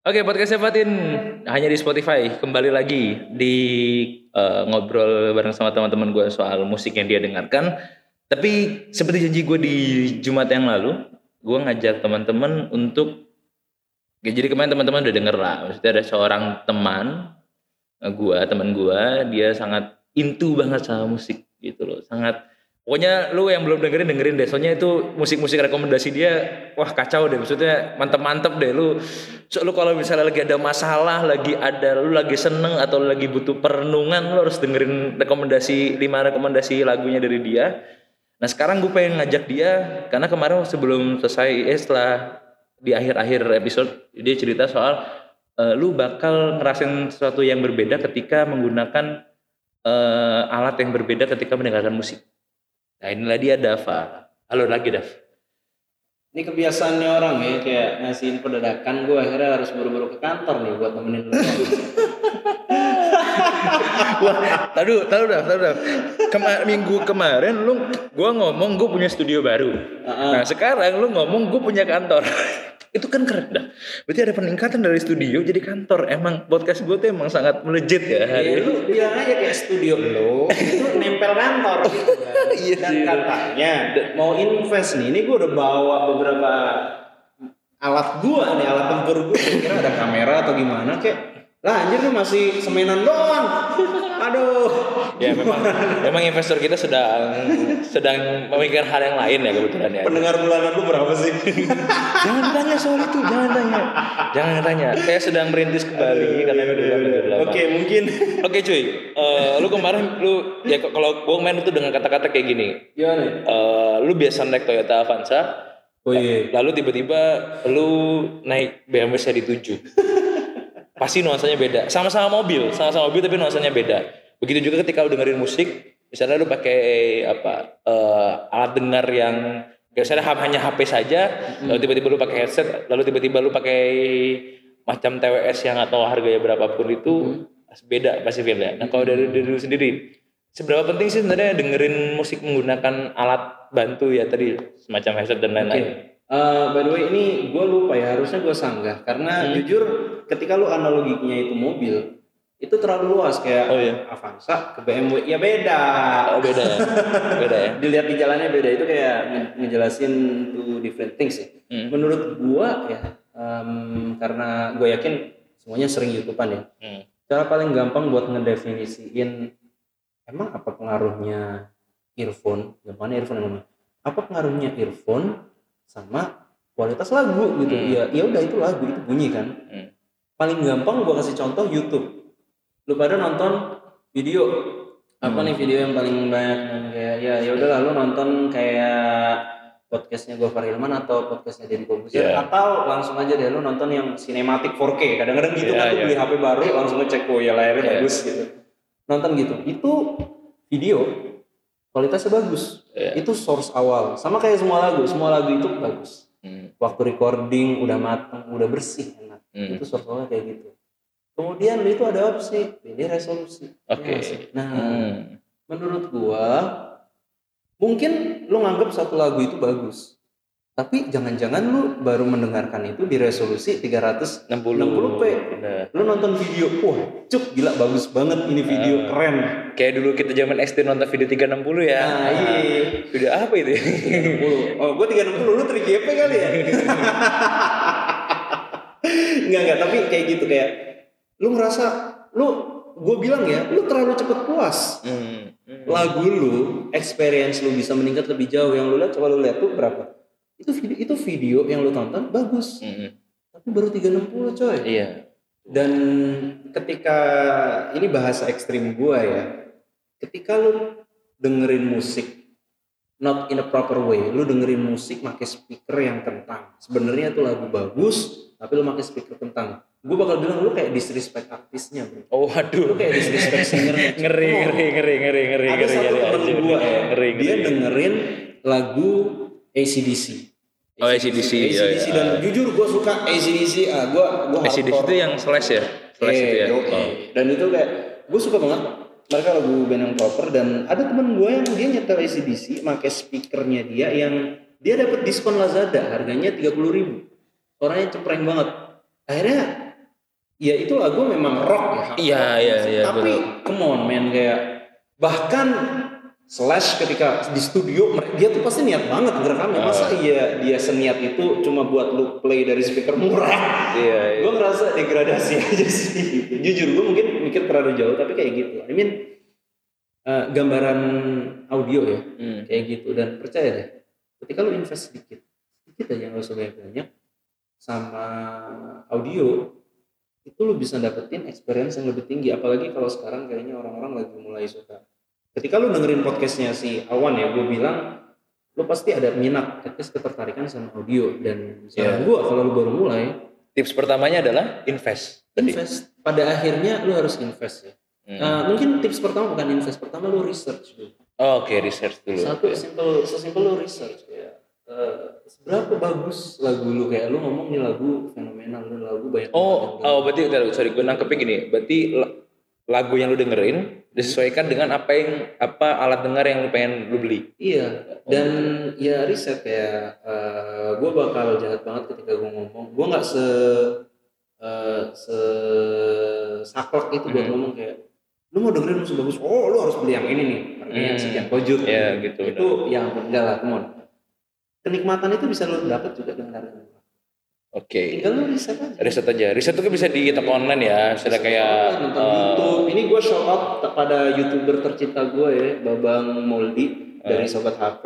Oke, podcast Fatin hanya di Spotify. Kembali lagi di uh, ngobrol bareng sama teman-teman gue soal musik yang dia dengarkan. Tapi seperti janji gue di Jumat yang lalu, gue ngajak teman-teman untuk ya, jadi kemarin teman-teman udah denger lah. Maksudnya ada seorang teman gue, teman gue, dia sangat into banget sama musik gitu loh. Sangat Pokoknya lu yang belum dengerin dengerin deh. Soalnya itu musik-musik rekomendasi dia wah kacau deh. Maksudnya mantep-mantep deh lu. So, lu kalau misalnya lagi ada masalah, lagi ada lu lagi seneng atau lagi butuh perenungan lu harus dengerin rekomendasi lima rekomendasi lagunya dari dia. Nah, sekarang gue pengen ngajak dia karena kemarin sebelum selesai eh setelah di akhir-akhir episode dia cerita soal uh, lu bakal ngerasain sesuatu yang berbeda ketika menggunakan uh, alat yang berbeda ketika mendengarkan musik. Nah inilah dia Dava. Halo lagi Dav. Ini kebiasaannya orang ya kayak ngasih info dadakan gue akhirnya harus buru-buru ke kantor nih buat nemenin lu. Wah, tadu, tadu dah, tadu dah. Kema minggu kemarin lu gua ngomong gue punya studio baru. Uh -uh. Nah, sekarang lu ngomong gue punya kantor itu kan keren dah. Berarti ada peningkatan dari studio jadi kantor. Emang podcast gue tuh emang sangat melejit ya hari ya, lu bilang aja kayak studio lo itu nempel kantor gitu kan. iya Dan sih. katanya mau invest nih, ini gue udah bawa beberapa alat gue nih, alat tempur gue. Kira ada kamera atau gimana kayak lah anjir nih masih semenan doang. Aduh. Ya memang memang investor kita sedang sedang memikirkan hal yang lain ya kebetulan ya. Pendengar bulanan lu berapa sih? jangan tanya soal itu, jangan tanya. Jangan tanya. Saya sedang merintis kembali karena udah Oke, okay, mungkin. Oke, okay, cuy. Uh, lu kemarin lu ya kalau gua main itu dengan kata-kata kayak gini. Gimana? Uh, lu biasa naik Toyota Avanza. Oh iya. Lalu tiba-tiba lu naik BMW seri 7 pasti nuansanya beda. Sama-sama mobil, sama-sama mobil tapi nuansanya beda. Begitu juga ketika lu dengerin musik, misalnya lu pakai apa uh, alat dengar yang misalnya hanya HP saja, hmm. lalu tiba-tiba lu pakai headset, lalu tiba-tiba lu pakai macam TWS yang atau harganya berapapun itu hmm. beda pasti beda. Nah kalau dari diri lu sendiri, seberapa penting sih sebenarnya dengerin musik menggunakan alat bantu ya tadi semacam headset dan lain-lain? Okay. Uh, by the way ini gue lupa ya harusnya gue sanggah karena hmm. jujur ketika lu analoginya itu mobil itu terlalu luas kayak oh, iya. Avanza ke BMW. Ya beda. Oh beda ya? Beda ya? Dilihat di jalannya beda. Itu kayak ngejelasin two different things ya. Hmm. menurut gue ya um, karena gue yakin semuanya sering youtubean ya. Hmm. cara paling gampang buat ngedefinisiin emang apa pengaruhnya earphone? Gimana earphone namanya apa pengaruhnya earphone sama kualitas lagu gitu? Hmm. ya ya udah itu lagu itu bunyi kan. Hmm. paling gampang gua kasih contoh YouTube lu pada nonton video apa hmm. nih video yang paling banyak kayak ya ya udah lalu nonton kayak podcastnya Gofar Hilman atau podcastnya Deddy Kobusier yeah. atau langsung aja deh lu nonton yang sinematik 4K kadang-kadang gitu yeah, kan yeah. beli HP baru langsung ngecek oh ya layarnya yeah. bagus gitu nonton gitu itu video kualitasnya bagus yeah. itu source awal sama kayak semua lagu semua lagu itu bagus hmm. waktu recording udah matang udah bersih enak hmm. itu source awal kayak gitu kemudian itu ada opsi pilih resolusi oke okay. Ya, nah hmm. menurut gua mungkin lu nganggap satu lagu itu bagus tapi jangan-jangan lu baru mendengarkan itu di resolusi 360 p Lu nonton video, wah, cuk gila bagus banget ini video uh, keren. Kayak dulu kita zaman SD nonton video 360 ya. Nah, iya. Video apa itu? 360. Oh, gua 360 lu 3GP kali ya? enggak enggak, tapi kayak gitu kayak lu ngerasa lu gue bilang ya, lu terlalu cepet puas. Hmm. Hmm. Lagu lu, experience lu bisa meningkat lebih jauh. Yang lu lihat coba lu lihat tuh berapa? itu video itu video yang lu tonton bagus mm -hmm. tapi baru 360 coy iya dan ketika ini bahasa ekstrim gua ya ketika lu dengerin musik not in a proper way lu dengerin musik pakai speaker yang kentang sebenarnya itu lagu bagus tapi lu pakai speaker kentang gue bakal bilang lu kayak disrespect artisnya bro. Oh waduh. Lu kayak disrespect singernya ngeri, ngeri ngeri ngeri ngeri ada ngeri, satu temen gue dia dengerin lagu ACDC Oh ACDC, ACDC ya, ya. dan jujur gue suka ACDC, ah gue gue ACDC itu yang slash ya, slash eh, itu ya. Oh. Dan itu kayak gue suka banget. Mereka lagu band yang proper dan ada temen gue yang dia nyetel ACDC, pakai speakernya dia yang dia dapat diskon Lazada harganya tiga puluh ribu, orangnya cepreng banget. Akhirnya ya itu lagu memang rock ya. Iya iya iya. Tapi betul. come on man kayak bahkan Slash ketika di studio dia tuh pasti niat banget ngerekamnya. Masa uh. iya dia seniat itu cuma buat lu play dari speaker murah? Iya. iya. Gue ngerasa degradasi aja sih. Jujur gue mungkin mikir terlalu jauh tapi kayak gitu. I mean uh, gambaran audio ya hmm. kayak gitu dan percaya deh ketika lu invest sedikit sedikit aja nggak usah banyak banyak sama audio itu lu bisa dapetin experience yang lebih tinggi. Apalagi kalau sekarang kayaknya orang-orang lagi mulai suka. Ketika lu dengerin podcastnya si Awan ya gue bilang lu pasti ada minat at ketertarikan sama audio. Dan misalnya yeah. gue kalau lu baru mulai tips pertamanya adalah invest. invest. Pada akhirnya lu harus invest ya. Hmm. uh, mungkin tips pertama bukan invest pertama lu research dulu. Oh, oke okay, research dulu. Satu ya. simple sesimpel lu research ya uh, seberapa bagus lagu lu kayak lu ngomong nih lagu fenomenal lu lagu banyak oh oh berarti sorry gue nangkepin gini berarti lagu yang lu dengerin disesuaikan dengan apa yang apa alat dengar yang lu pengen lu beli. Iya. Dan oh. ya riset ya, uh, eh, gue bakal jahat banget ketika gue ngomong. Gue nggak se uh, se saklek itu buat hmm. ngomong kayak lu mau dengerin musik bagus, oh lu harus beli yang ini nih, harganya hmm. sekian kojut. Iya gitu. Itu benar. yang enggak lah, come Kenikmatan itu bisa lu dapat juga dengan harga Oke. Okay. Tinggal lu riset aja. Riset aja. Riset itu kan bisa di toko online ya. Sudah kayak nonton uh, YouTube. Ini gue shout out pada youtuber tercinta gue ya, Babang Moldi uh, dari Sobat HP.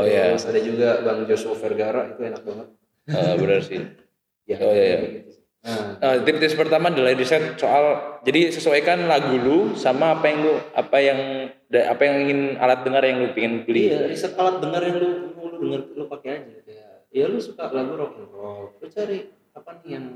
Oh iya. Terus ada juga Bang Joshua Vergara itu enak banget. Uh, benar sih. ya. Oh iya. iya. Nah, uh, tips-tips pertama adalah riset soal jadi sesuaikan lagu lu sama apa yang lu apa yang apa yang ingin alat dengar yang lu pengen beli. Iya, riset alat dengar yang lu lu denger lu pakai aja ya lu suka lagu rock and roll lu cari apa nih yang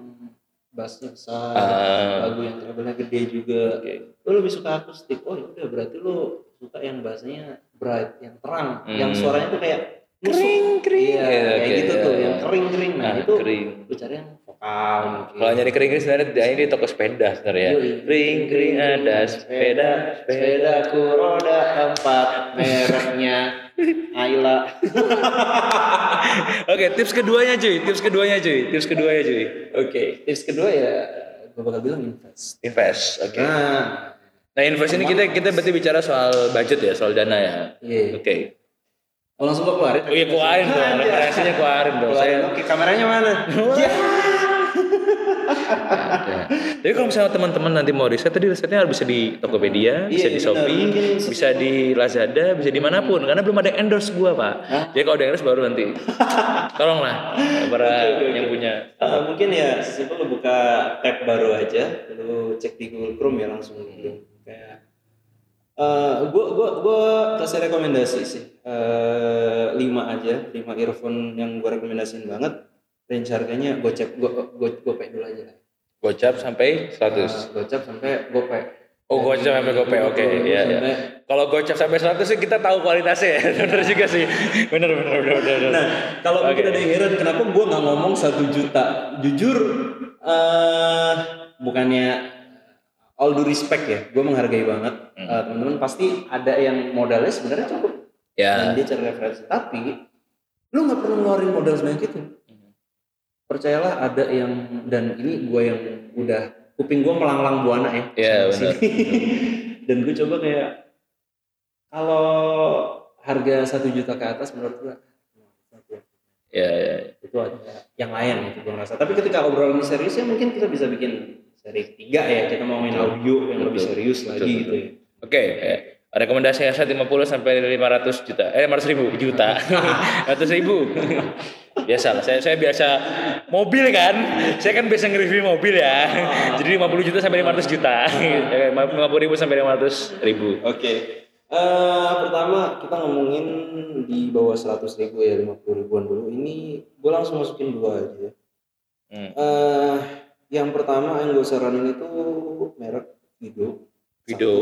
bassnya besar uh, lagu yang treble gede juga. Okay. lu lebih suka akustik oh ya udah berarti lu suka yang bassnya bright yang terang hmm. yang suaranya tuh kayak kering kering ya, kayak okay, gitu yeah, tuh yeah. yang kering kering nah, nah itu kering. lu cari yang vokal kalau nyari kering kering sebenarnya ini toko sepeda sebenarnya kering kering ada sepeda. sepeda ku roda empat mereknya Ayla. Oke, okay, tips keduanya cuy, tips keduanya cuy, tips keduanya cuy. Oke, okay, tips kedua ya gue bakal bilang invest. Invest, oke. Okay. Nah, nah invest ini kita kita berarti bicara soal budget ya, soal dana ya. Iya. Oke. Okay. Oh langsung gue keluarin? Oh iya keluarin dong, referensinya keluarin dong. Saya... Oke, kameranya mana? Jadi kalau misalnya teman-teman nanti mau riset, tadi risetnya harus bisa di Tokopedia, iya, bisa di Shopee, bisa di Lazada, bisa di mana pun. Karena belum ada endorse gua pak. Hah? Jadi kalau ada endorse baru nanti. Tolonglah para okay, okay, yang punya. Uh, mungkin ya simpel lu buka tab baru aja, lu cek di Google Chrome ya langsung gitu. Kayak Uh, gua gua gua kasih rekomendasi sih uh, lima aja lima earphone yang gua rekomendasiin banget range harganya gocap go, go, dulu aja lah. Gocap sampai 100. Uh, gocap sampai gopay. Oh, gocap sampai gopay. Oke, okay, iya, iya. Kalau gocap sampai 100 sih kita tahu kualitasnya ya. benar juga sih. Benar benar benar benar. Nah, kalau okay. mungkin ada yang heran kenapa gua nggak ngomong satu juta. Jujur uh, bukannya all due respect ya, gue menghargai banget hmm. uh, teman-teman pasti ada yang modalnya sebenarnya cukup yeah. dan dia cari referensi tapi lu nggak perlu ngeluarin modal sebanyak itu percayalah ada yang dan ini gue yang udah kuping gue melanglang buana ya. Iya benar. dan gue coba kayak kalau harga satu juta ke atas menurut gue ya, ya, itu ada yang lain gitu gue ngerasa. Tapi ketika obrolan serius ya mungkin kita bisa bikin seri tiga ya kita mau main audio yang lebih serius lagi gitu ya. Oke, okay, ya. Rekomendasi lima 50 sampai 500 juta. Eh 500 ribu juta. 100 ribu. Biasa lah. Saya saya biasa mobil kan. Saya kan biasa nge-review mobil ya. Jadi 50 juta sampai 500 juta. 50 ribu sampai 500 ribu. Oke. Okay. uh, eh, pertama kita ngomongin di bawah 100 ribu ya 50 ribuan dulu. Ini gue langsung masukin dua aja hmm. uh, yang pertama yang gue saranin itu merek Vido. Vido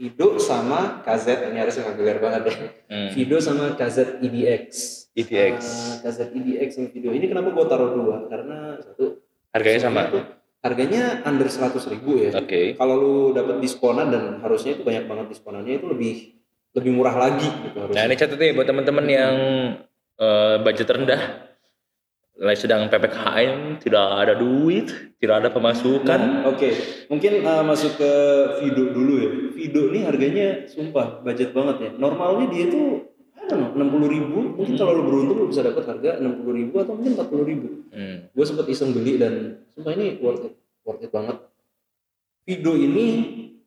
Vido sama KZ ini harus gegar banget ya. Hmm. Vido sama KZ EDX. EDX. Uh, KZ EDX yang video ini kenapa gue taruh dua? Karena satu harganya sama. Itu, harganya under seratus ribu ya. Oke. Okay. Kalau lu dapat diskonan dan harusnya itu banyak banget diskonannya itu lebih lebih murah lagi gitu harusnya. Nah ini catat nih buat teman-teman yang uh, budget rendah sedang ppkm tidak ada duit tidak ada pemasukan. Nah, oke. Okay. mungkin uh, masuk ke video dulu ya. Video ini harganya sumpah budget banget ya. Normalnya dia tuh enam puluh ribu? Mungkin hmm. kalau beruntung lu bisa dapat harga enam puluh ribu atau mungkin empat puluh ribu. Hmm. gue sempat iseng beli dan sumpah ini worth it worth it banget. Video ini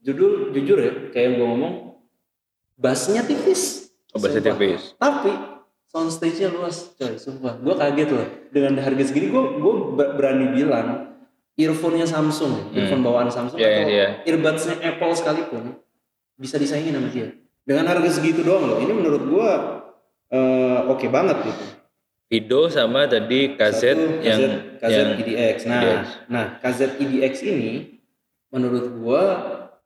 judul jujur ya kayak yang gue ngomong bassnya tipis. Oh, bassnya tipis. Tapi soundstage-nya luas coy sumpah gue kaget loh dengan harga segini gue gue berani bilang earphone-nya Samsung hmm. earphone bawaan Samsung yeah, atau yeah. earbuds-nya Apple sekalipun bisa disaingin sama dia dengan harga segitu doang loh ini menurut gua uh, oke okay banget gitu Vido sama tadi kaset Satu, yang KZ yang EDX. Nah, EDX. nah KZ EDX ini menurut gua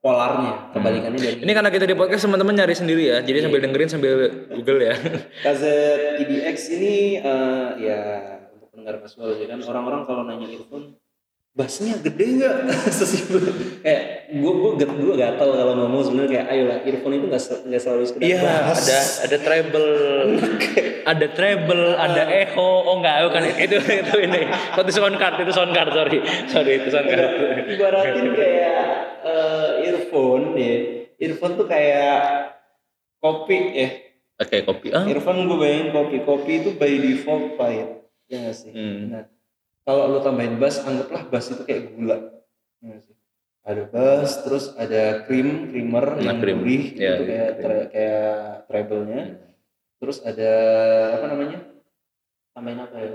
polarnya kebalikannya dari ini karena kita di podcast teman-teman nyari sendiri ya. Jadi iya. sambil dengerin sambil google ya. KZ EDX ini uh, ya untuk pendengar casual ya kan. Orang-orang kalau nanya earphone bassnya gede nggak? Sesimpel kayak gue gue gue gue gak tau kalau ngomong sebenarnya kayak ayo lah earphone itu nggak nggak selalu sekedar iya ada ada treble ada treble ada echo. Oh enggak bukan itu itu ini. Itu sound card itu sound card sorry. Sorry itu sound card. Ibaratin kayak uh, earphone ya earphone tuh kayak kopi ya. Oke okay, kopi. Ah. Earphone gue bayangin kopi. Kopi itu by default pahit ya nggak sih? Hmm. nah kalau lu tambahin bass anggaplah bass itu kayak gula. Ya ada bass terus ada cream creamer nah, yang cream. gurih ya, gitu kayak tre, kayak treble-nya. Hmm. terus ada apa namanya? Tambahin apa ya?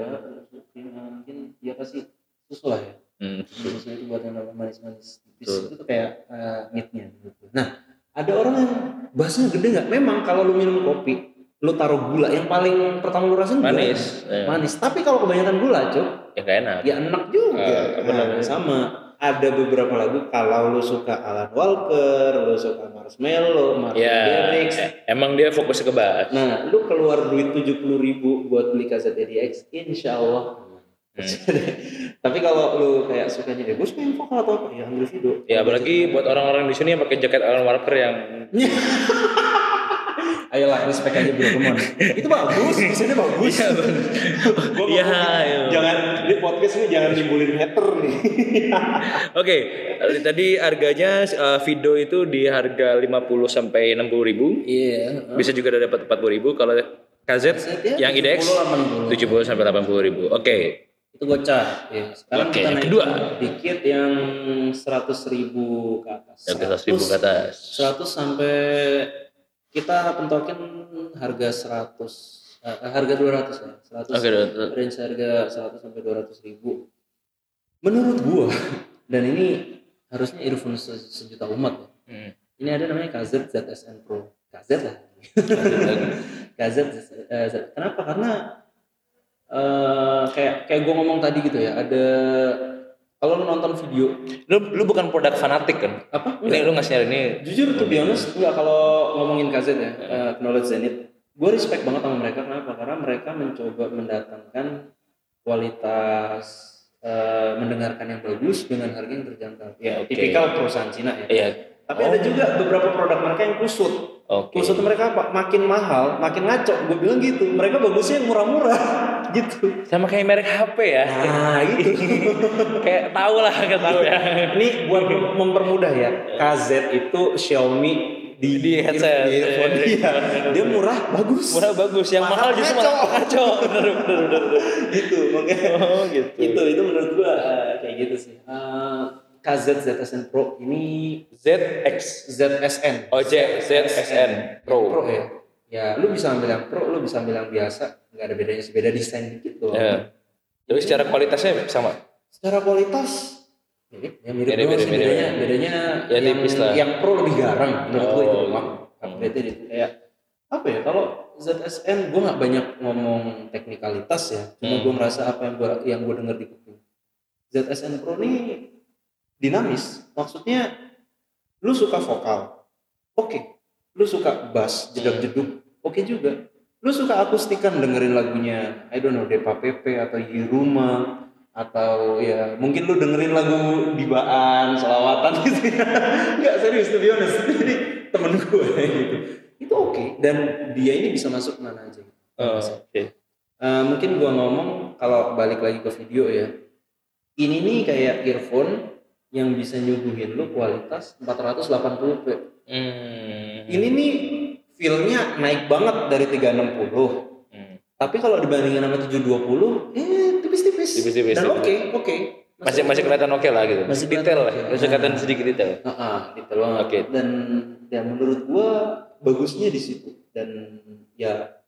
Mungkin ya pasti susu lah ya. Hmm, susu. susu itu buat yang manis-manis. Tipis itu tuh kayak uh, meatnya gitu. nah ada orang yang bassnya gede nggak? Memang kalau lu minum kopi lu taruh gula yang paling pertama lu rasain manis gula, manis. Tapi kalau kebanyakan gula cok ya gak enak. ya enak juga. Uh, nah, sama. Ada beberapa lagu kalau lu suka Alan Walker, lu suka Marshmello, Martin ya, Garrix, emang dia fokus ke bass. Nah, lu keluar duit tujuh puluh ribu buat beli kaset DDX, insya Allah. Hmm. Tapi kalau lu kayak sukanya deh, gue suka yang vokal atau apa? Ya ambil video. Ya apalagi buat orang-orang di sini yang pakai jaket Alan Walker yang ayolah respect aja bro teman itu bagus desainnya bagus. Iya ya, jangan di podcast ini jangan nimbulin hater nih. Oke okay, tadi harganya uh, video itu di harga 50 sampai 60 ribu. Iya yeah. bisa juga dapat 40 ribu. Kalau KZ ya, yang IDX 70 sampai 80 ribu. oke. Okay itu gocah ya. sekarang Oke, kita naik kedua. dikit yang seratus ribu ke atas. Seratus ribu ke atas. Seratus sampai kita pentokin harga 100 uh, eh, harga 200 ya 100 okay, range harga 100 sampai 200 ribu. Menurut gua dan ini harusnya earphone se sejuta umat ya. Hmm. ini ada namanya KZ ZSN Pro. KZ lah. KZ uh, kenapa? Karena uh, kayak kayak gua ngomong tadi gitu ya ada kalau lu nonton video lu lu bukan produk fanatik kan? Apa? Ini lu ngasih ini? Jujur tuh honest enggak. Kalau ngomongin KZ ya uh, knowledge zenith gue respect banget sama mereka. Kenapa? Karena mereka mencoba mendatangkan kualitas uh, mendengarkan yang bagus dengan harga yang terjangkau. Ya okay. tipikal perusahaan Cina ya. Iya. tapi oh. ada juga beberapa produk mereka yang kusut Okay. Kusut mereka apa? Makin mahal, makin ngaco. Gue bilang gitu. Mereka bagusnya yang murah-murah gitu. Sama kayak merek HP ya. Nah, gitu. kayak tahu lah, kayak tahu ya. Ini buat mempermudah ya. KZ itu Xiaomi di, di headset di earphone dia. Dia murah bagus. Murah bagus. Yang mahal, mahal justru malah ngaco. bener, bener, bener, bener. gitu. Makanya oh, gitu. Itu itu menurut gua uh, kayak gitu sih. Uh, KZ ZSN Pro ini ZX ZSN. Oh, ZSN Pro. Pro ya. Ya, lu bisa ambil yang Pro, lu bisa ambil yang biasa, nggak ada bedanya, beda desain dikit doang. Ya. Tapi secara kualitasnya sama. Secara kualitas mirip, ya mirip, mirip, mirip, mirip, bedanya, bedanya ya, yang, lah. yang Pro lebih garang menurut oh, gue itu doang. Upgrade itu kayak apa ya kalau ZSN gue nggak banyak ngomong teknikalitas ya cuma hmm. gue merasa apa yang gue yang gue dengar di kuping ZSN Pro ini dinamis maksudnya lu suka vokal oke okay. lu suka bass jeduk jeduk oke okay juga lu suka akustikan dengerin lagunya I don't know Depa Pepe atau Yiruma atau ya mungkin lu dengerin lagu dibaan selawatan gitu ya nggak serius to be honest jadi temen gue gitu itu oke okay. dan dia ini bisa masuk mana aja oh, oke okay. uh, mungkin gua ngomong kalau balik lagi ke video ya ini nih kayak earphone yang bisa nyuguhin lu kualitas 480p hmm. ini nih feelnya naik banget dari 360 hmm. tapi kalau dibandingin sama 720 eh tipis-tipis. Dan oke oke. Okay, masih masih kelihatan oke okay lah gitu. Masih detail lah masih kelihatan sedikit detail. Uh, uh, detail banget. Okay. dan ya menurut gua bagusnya di situ. Dan ya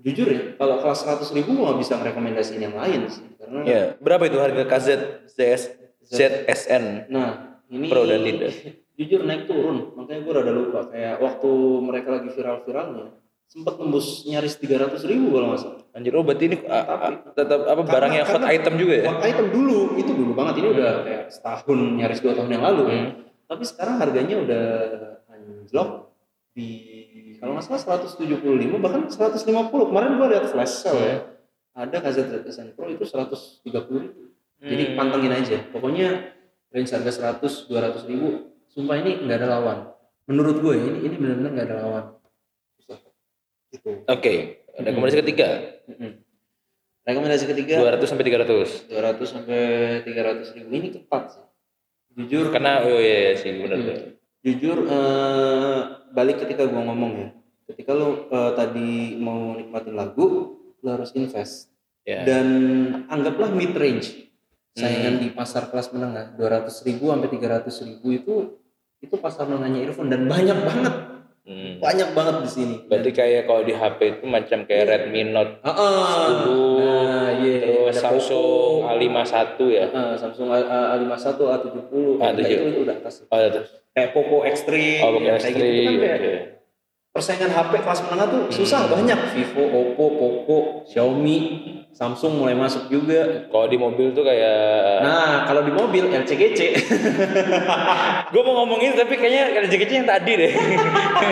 jujur ya kalau kelas 100 ribu gua bisa merekomendasiin yang lain sih karena ya berapa itu harga KZ ZS ZSN nah ini Pro dan tidak jujur naik turun makanya gue rada lupa kayak waktu mereka lagi viral-viralnya sempat tembus nyaris tiga ratus ribu kalau nggak salah. Anjir, oh berarti ini tapi, tetap apa barang yang hot item juga ya? Hot item dulu, itu dulu banget. Ini hmm. udah kayak setahun nyaris dua tahun yang lalu. Hmm. Tapi sekarang harganya udah anjlok di kalau nggak salah 175 bahkan 150 kemarin gua lihat flash sale ya ada KZZSN Pro itu 130 ribu hmm. Jadi pantengin aja. Pokoknya range harga 100 200 ribu sumpah ini nggak ada lawan. Menurut gue ini ini benar-benar nggak ada lawan. Gitu. oke okay. rekomendasi hmm. ketiga. Hmm. rekomendasi ketiga? 200 sampai 300 200 sampai 300 ribu. Ini tepat sih. Jujur karena oh iya, iya sih benar hmm. jujur uh, balik ketika gue ngomong ya. Ketika lo uh, tadi mau nikmatin lagu lo harus invest. Yeah. dan anggaplah mid range saingan hmm. di pasar kelas menengah 200 ribu sampai 300 ribu itu itu pasar menengahnya earphone dan banyak banget hmm. banyak banget di sini berarti dan, kayak kalau di HP itu macam kayak yeah. Redmi Note uh, uh, 10 nah, yeah. terus Ada Samsung A51 ya uh, Samsung A51 A70 A70 nah, itu, itu udah atas oh, atas. kayak Poco X3 oh, Poco X3 kayak gitu kan kayak okay. Persaingan HP kelas menengah tuh susah hmm. banyak Vivo Oppo Poco Xiaomi Samsung mulai masuk juga. Kalau di mobil tuh kayak Nah, kalau di mobil LCGC. gue mau ngomongin tapi kayaknya LCGC yang tadi deh.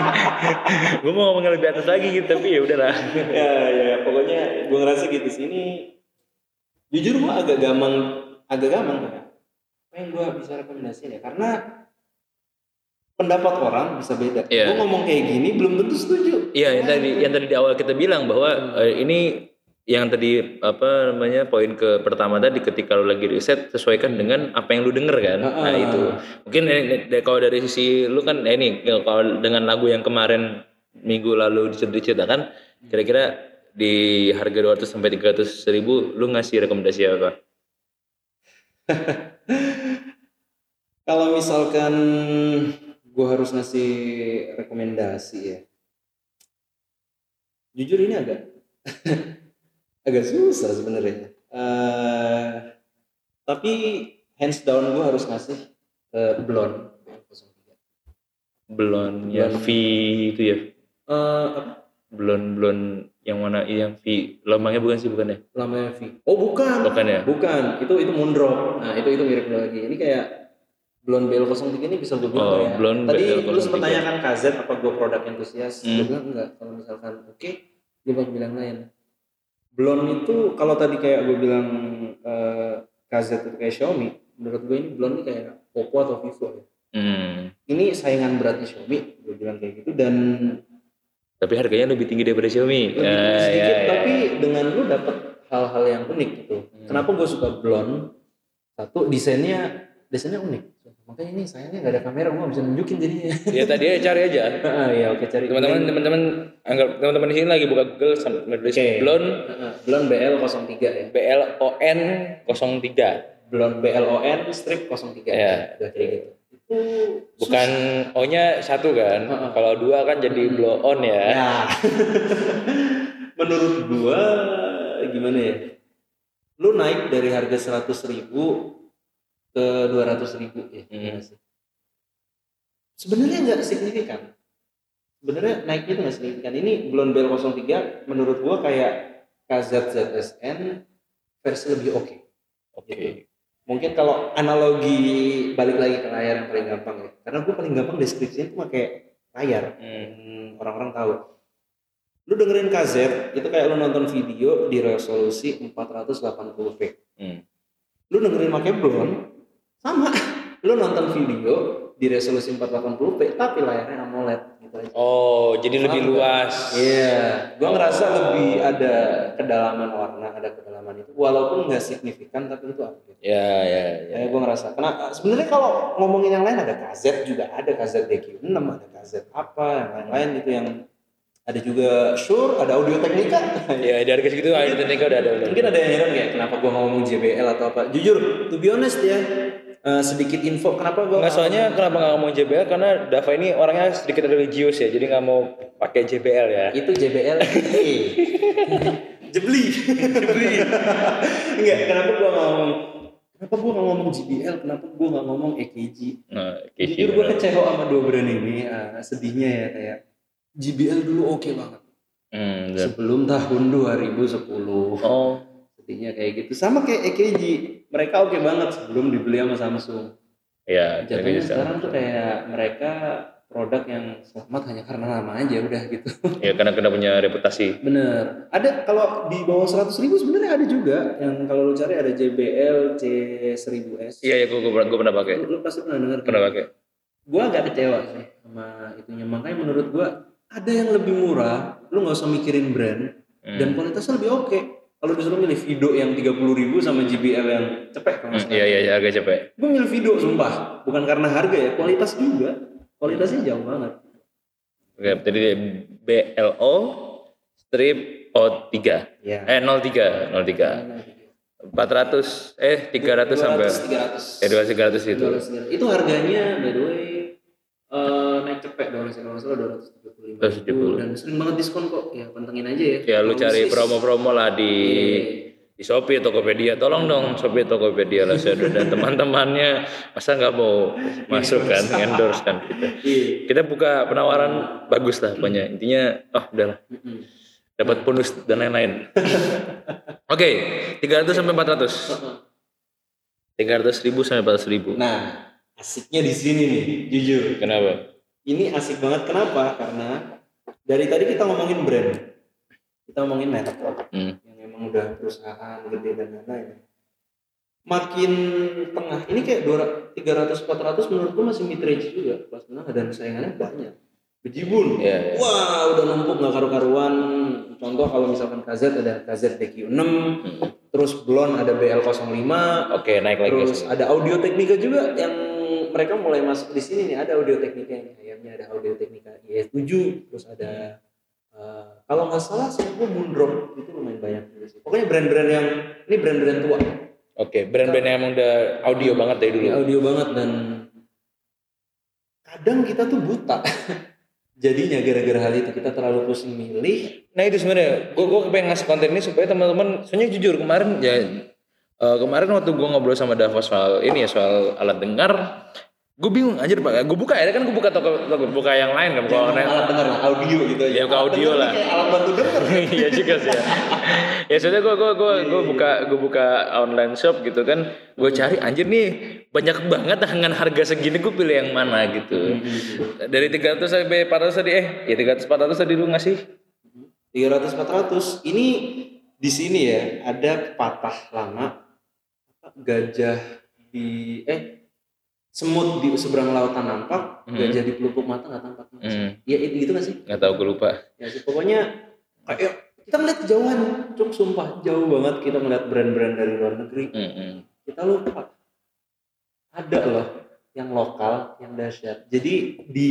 gue mau ngomongin lebih atas lagi gitu tapi ya udahlah. ya ya pokoknya gue ngerasa gitu sih ini jujur gue agak gampang agak gampang ya. Pengen gue bisa rekomendasi ya karena pendapat orang bisa beda. Yeah. Gue ngomong kayak gini belum tentu setuju. Iya, yeah, yang tadi yang tadi di awal kita bilang bahwa uh, ini yang tadi apa namanya poin ke pertama tadi ketika lu lagi riset sesuaikan dengan apa yang lu denger kan uh, nah itu mungkin eh, kalau dari sisi lu kan eh, ini kalau dengan lagu yang kemarin minggu lalu diceritakan kira-kira di harga 200 sampai 300 ribu lu ngasih rekomendasi apa? kalau misalkan gua harus ngasih rekomendasi ya. Jujur ini agak agak susah sebenarnya. Uh, tapi hands down gue harus ngasih uh, blonde blonde yang V itu ya? Uh, apa? Blonde yang mana yang V. Lambangnya bukan sih bukan ya? Lambangnya V. Oh bukan. Bukan ya? Bukan. Itu itu Mondro nah itu itu mirip lagi. Ini kayak blonde BL03 ini bisa gue bilang oh, ya blonde tadi BL03. lu sempat tanyakan KZ apa gue produk entusias hmm. gue bilang enggak kalau misalkan oke okay, gue bakal bilang lain Blonde itu kalau tadi kayak gue bilang uh, KZ itu kayak Xiaomi, menurut gue ini Blonde ini kayak Oppo atau Vivo ya. Hmm. Ini saingan beratnya Xiaomi, gue bilang kayak gitu dan tapi harganya lebih tinggi daripada Xiaomi. Lebih tinggi uh, sedikit, ya, ya. tapi dengan lu dapet hal-hal yang unik gitu. Hmm. Kenapa gue suka blonde? Satu desainnya desainnya unik makanya ini sayangnya nggak ada kamera gue bisa nunjukin jadinya. Ya tadi ya cari aja. Ya oke cari. Teman-teman teman-teman anggap teman-teman di sini lagi buka Google sambil nulis okay. blon. Blon BL 03 ya. BL ON 03 blon BL ON strip 03 ya udah kayak gitu. Itu bukan O nya satu kan? Uh -uh. kalau dua kan jadi hmm. blow on ya, ya. menurut gua gimana ya? Lu naik dari harga seratus ribu ke dua ratus ribu ya hmm. sebenarnya nggak signifikan sebenarnya naiknya itu nggak signifikan ini belum bel 03 menurut gua kayak KZZSN versi lebih oke okay. oke okay. gitu. mungkin kalau analogi balik lagi ke layar yang paling gampang ya karena gua paling gampang deskripsinya itu pakai layar hmm. orang-orang tahu lu dengerin KZ itu kayak lu nonton video di resolusi 480p hmm. lu dengerin pakai blon sama lu nonton video di resolusi 480p tapi layarnya AMOLED gitu aja. Oh, jadi lebih luas. Iya, gua ngerasa lebih ada kedalaman warna, ada kedalaman itu. Walaupun nggak signifikan tapi itu upgrade. Ya, ya, ya. Ya, gue ngerasa. Karena sebenarnya kalau ngomongin yang lain ada KZ juga ada KZ DQ6, ada KZ apa, yang lain-lain gitu yang ada juga Shure, ada Audio Technica. Ya, dari ke situ Audio Technica udah ada. Mungkin ada yang heran kayak kenapa gua ngomong JBL atau apa. Jujur, to be honest ya, eh, sedikit info kenapa gua Nggak soalnya kenapa nggak ngomong JBL karena Dava ini orangnya sedikit religius ya, jadi nggak mau pakai JBL ya. itu JBL Jebli. Jebli. Enggak, kenapa gua nggak ngomong Kenapa gua nggak ngomong JBL? Kenapa gua nggak ngomong EKG? Nah, Jujur gue kecewa sama dua brand ini. ah, sedihnya ya kayak JBL dulu oke banget. Hmm, Sebelum tahun 2010. Oh, Sedihnya kayak gitu. Sama kayak EKG. Mereka oke banget sebelum dibeli sama Samsung. ya, kayak Jatuhnya gitu. sekarang tuh kayak mereka produk yang selamat hanya karena nama aja udah gitu. Ya karena kena punya reputasi. Bener. Ada kalau di bawah 100 ribu sebenarnya ada juga yang kalau lu cari ada JBL C1000S. Iya, ya, gue gue pernah, gue pernah pakai. Lu, lu pasti pernah dengar. Pernah pakai. Gue agak kecewa sih sama itunya. Makanya menurut gue ada yang lebih murah. Lu nggak usah mikirin brand Hmm. dan kualitasnya lebih oke. Kalau disuruh milih Vido yang 30 ribu sama JBL yang cepet kalau nggak Hmm. Iya, iya, iya, agak capek. Gue milih Vido sumpah. Bukan karena harga ya, kualitas juga. Kualitasnya jauh banget. Oke, jadi BLO strip O3. Ya. Eh 03, 03. 400 eh 300 sampai 300. eh 200 300 itu. 200. Itu harganya by the way naik cepet dong kalau nggak salah 275 270. dan sering banget diskon kok ya pantengin aja ya Ya lu cari promo-promo lah di di Shopee, Tokopedia, tolong dong Shopee, Tokopedia, Lazada dan teman-temannya masa nggak mau masuk kan, endorse kan kita. Iya. Kita buka penawaran bagus lah pokoknya. Intinya, oh udahlah dapat bonus dan lain-lain. Oke, 300 sampai 400. 300 ribu sampai 400 ribu. nah asiknya di sini nih jujur Kenapa? Ini asik banget. Kenapa? Karena dari tadi kita ngomongin brand. Kita ngomongin merek. Hmm. yang memang udah perusahaan gede dan lain-lain. Makin tengah ini kayak 300 400 menurut gua masih mid range juga. Kelas menengah dan saingannya banyak. Bejibun. Iya, iya. wah udah numpuk nggak karu-karuan. Contoh kalau misalkan KZ ada KZ DQ6 terus Blon ada BL05 Oke, naik lagi. terus ada audio teknika juga yang mereka mulai masuk di sini nih ada audio teknika yang ayamnya ada audio teknika IE7 terus ada eh, kalau nggak salah saya gue Moondrop itu lumayan banyak sih. Pokoknya brand-brand yang ini brand-brand tua. Oke, brand-brand yang emang udah audio banget dari dulu. Ini audio banget dan kadang kita tuh buta jadinya gara-gara hal itu. Kita terlalu pusing milih. Nah itu sebenarnya, gue gue pengen ngasih konten ini supaya teman-teman, soalnya jujur kemarin ya eh, kemarin waktu gue ngobrol sama Dava soal ini ya soal alat dengar, gue bingung anjir pak, gue buka ya kan gue buka toko, toko buka yang lain kan, kalau online. Alat dengar audio gitu Ya, buka Alat audio lah. alat bantu denger iya juga sih ya. ya soalnya gue gue gue gue buka gue buka online shop gitu kan, gue cari anjir nih banyak banget dengan harga segini gue pilih yang mana gitu. Dari 300 sampai 400 tadi eh ya 300 400 tadi lu ngasih? 300 400 ini di sini ya ada pepatah lama gajah di eh semut di seberang lautan nampak Hmm. gajah di pelupuk mata nggak tampak Hmm. ya itu gitu nggak sih nggak tahu gue lupa. ya sih pokoknya kayak kita ngeliat kejauhan cuk sumpah jauh banget kita ngeliat brand-brand dari luar negeri Hmm, hmm. kita lupa ada loh yang lokal yang dahsyat jadi di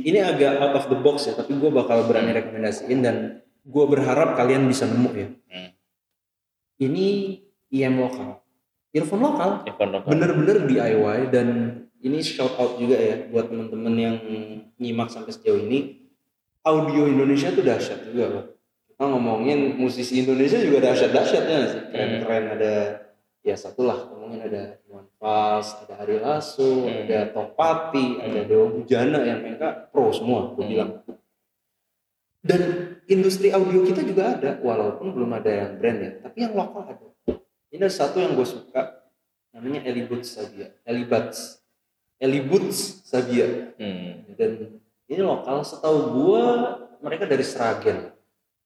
ini agak out of the box ya tapi gue bakal berani rekomendasiin dan gue berharap kalian bisa nemu ya Hmm. ini IM lokal earphone lokal Evan lokal. bener-bener DIY dan ini shout out juga ya buat teman-teman yang nyimak sampai sejauh ini audio Indonesia tuh dahsyat juga loh kita ngomongin musisi Indonesia juga dahsyat-dahsyatnya sih keren-keren ada ya satu lah ngomongin ada Iwan Fals ada Ari Lasso Hmm. ada Topati ada Hmm. Dewa Bujana yang mereka pro semua gue Hmm. bilang dan industri audio kita juga ada walaupun belum ada yang brand ya tapi yang lokal ada ini ada satu yang gue suka namanya Elibuts Sabia. Elibuts Elibuts Sabia. Hmm. dan ini lokal setahu gua mereka dari Seragen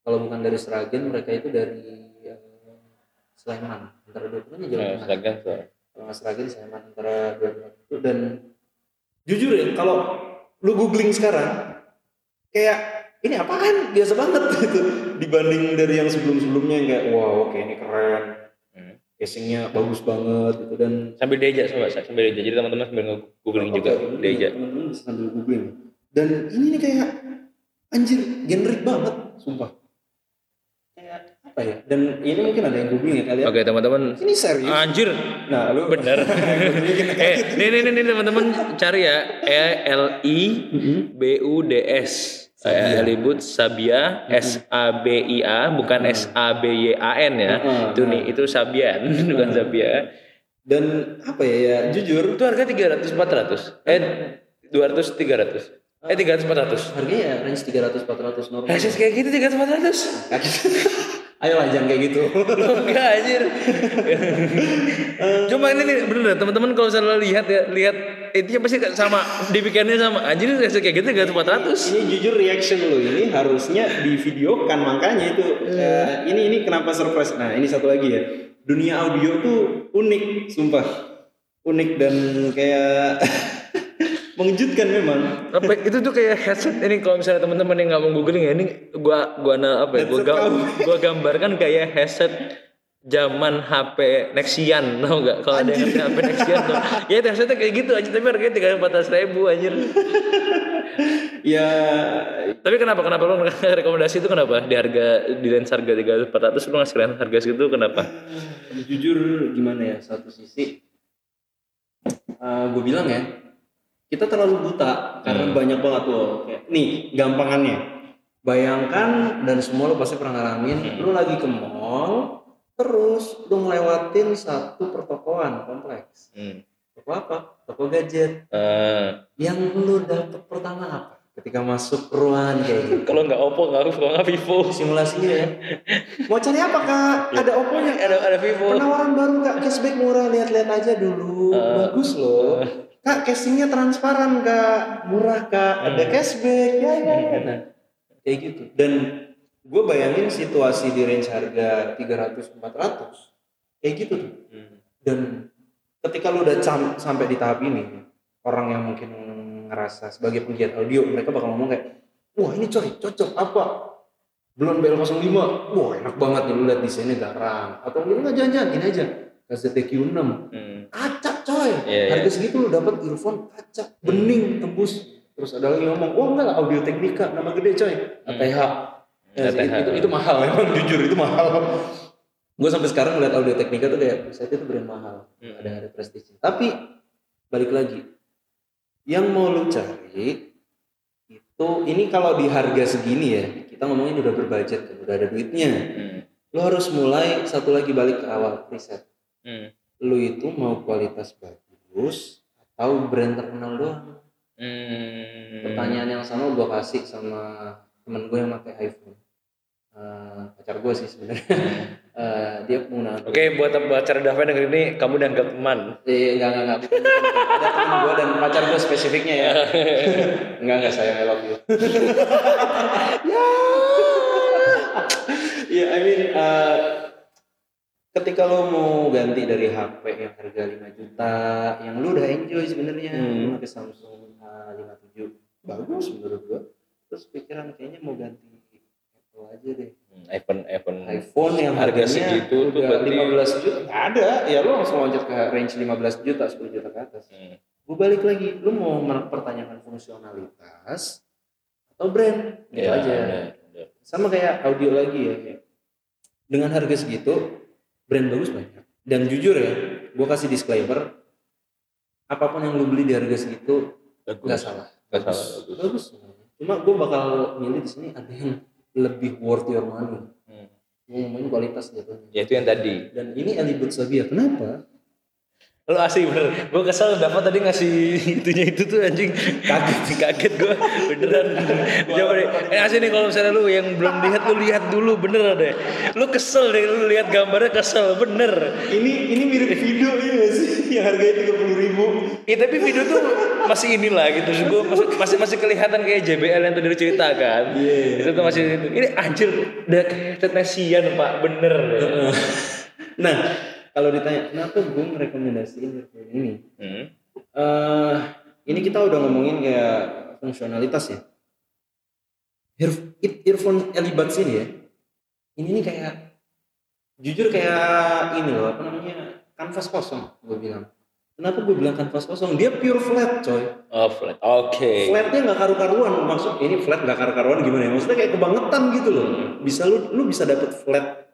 kalau bukan dari Seragen mereka itu dari eh, Sleman. Antara dua duanya jauh Nah, tengah Seragan tuh. kalau nggak Seragen Sleman antara dua dan jujur ya kalau lu googling sekarang kayak ini apaan? Biasa banget gitu. Dibanding dari yang sebelum-sebelumnya yang kayak wow oke ini keren. Casingnya bagus banget gitu dan sambil diajak sama sambil diajak. Jadi teman-teman sambil googling juga diajak. teman-teman sambil googling dan ini nih kayak anjir generic banget sumpah. Kayak apa ya? Dan ini mungkin ada yang googling ya kalian oke teman-teman. Ini serius? Anjir. Nah lu bener. Eh nih nih nih teman-teman. Cari ya. E L I B U D S saya Elibut Sabia S A B I A bukan S A B Y A N ya. Itu nih itu Sabian bukan Sabia. Dan apa ya ya jujur itu harga 300 400. Eh 200 300. Eh 300 400. Harganya range 300 400 normal. Eh kayak gitu 300 400. Ayo jangan kayak gitu. Enggak anjir. Cuma ini nih bener teman-teman kalau misalnya lihat ya, lihat itu pasti sama dibikinnya sama anjir kayak gitu gak ratus. Ini jujur reaction lo ini harusnya di divideokan makanya itu uh, ini ini kenapa surprise. Nah, ini satu lagi ya. Dunia audio tuh unik, sumpah. Unik dan kayak mengejutkan memang. Apa itu tuh kayak headset. Ini kalau misalnya teman-teman yang nggak mau googling ya ini gua gua na apa ya? Gua, gam, gua gambarkan kayak headset zaman HP Nexian tau gak kalau ada yang HP Nexian tuh. Ya headsetnya kayak gitu aja tapi harganya tiga empat ratus ribu anjir. Ya. Tapi kenapa kenapa? Lu rekomendasi itu kenapa? Di harga di range harga tiga empat ratus lu ngasih harga segitu kenapa? Jujur gimana ya satu sisi uh, eh, gue bilang ya kita terlalu buta karena hmm. banyak banget loh kayak nih gampangannya. Bayangkan dan semua lo pasti pernah ngalamin hmm. lo lagi ke mall terus lo ngelewatin satu pertokoan kompleks. Hmm. toko apa? Toko gadget. Uh. yang lo dapet pertama apa ketika masuk ruangan kayak gitu? Kalau nggak Oppo nggak harus nggak Vivo. Simulasinya ya. Mau cari apa kak? Ada Oppo nya ada ada Vivo. Penawaran baru kak. Cashback murah. Lihat-lihat aja dulu. Uh, bagus loh. Uh kak casingnya transparan kak. Murah kak. Hmm. ada cashback. Ya ya ya. Nah kayak gitu. dan gue bayangin situasi di range harga 300 400 kayak gitu tuh. Hmm. dan ketika lu udah sampai di tahap ini orang yang mungkin ngerasa sebagai penggiat audio mereka bakal ngomong kayak wah ini coy cocok apa? Belum BL05 wah enak banget nih lu lihat desainnya garang. Atau mungkin nggak jangan-jangan gini aja KZT Q6 hmm. kaca coy yeah, iya. harga segitu lu dapat earphone kaca bening tembus terus ada lagi ngomong oh enggak lah audio teknika nama gede coy ATH hmm. ya, ATH. Itu, itu mahal emang jujur itu mahal gue sampai sekarang ngeliat audio teknika tuh kayak saya itu brand mahal hmm. ada ada prestisnya tapi balik lagi yang mau lu cari itu ini kalau di harga segini ya kita ngomongin udah berbudget udah ada duitnya hmm. lo harus mulai satu lagi balik ke awal riset hmm. lu itu mau kualitas bagus atau brand terkenal doang? Hmm. pertanyaan yang sama gue kasih sama temen gue yang pakai iPhone. Uh, pacar gue sih sebenarnya. Uh, dia pengguna oke okay, buat pacar David denger ini kamu dianggap teman? Iya enggak enggak enggak. Bukan. ada temen gue dan pacar gue spesifiknya ya. Enggak enggak saya I love you. Ya. Ya. I mean uh, ketika lo mau ganti dari HP yang harga 5 juta yang lu udah enjoy sebenarnya hmm. pakai Samsung A57 bagus menurut gua terus pikiran kayaknya mau ganti Apple aja deh hmm, iPhone iPhone iPhone yang harga segitu tuh berarti 15 juta nggak ada ya lo langsung loncat ke range 15 juta 10 juta ke atas hmm. gua balik lagi lu mau mempertanyakan fungsionalitas atau brand gitu ya, aja ya, ya. sama kayak audio lagi ya dengan harga segitu brand bagus banyak. Dan jujur ya gue kasih disclaimer apa pun yang lu beli di harga segitu nggak salah. Nggak salah bagus, bagus. cuma gue bakal milih di sini ada yang lebih worth your money. Hmm. ngomongin kualitas gitu ya itu yang tadi. Dan ini Elibut Sabia. Kenapa Lo asli bener, gue kesel dapat tadi ngasih itunya itu tuh anjing kaget kaget gue beneran. Coba deh, eh asli nih kalau misalnya lu yang belum lihat lu lihat dulu bener deh. Lu kesel deh lu lihat gambarnya kesel bener. Ini ini mirip video ini sih yang harganya tiga puluh ribu. Iya tapi video tuh masih inilah gitu. Gue masih masih masih kelihatan kayak JBL yang tadi diceritakan. Iya. Yeah. Itu tuh masih. Ini anjir udah kayak tetesian pak bener. nah kalau ditanya kenapa gue merekomendasiin earphone ini? Hmm. uh, ini kita udah ngomongin kayak fungsionalitas ya. Earphone Elibuds ini ya. Ini nih kayak jujur kayak ini loh apa namanya kanvas kosong gue bilang. Kenapa gue bilang kanvas kosong? Dia pure flat coy. Oh flat. Oke. Okay. flatnya nggak karu-karuan. Maksud ini flat nggak karu-karuan gimana ya? Maksudnya kayak kebangetan gitu loh. Bisa lu lu bisa dapet flat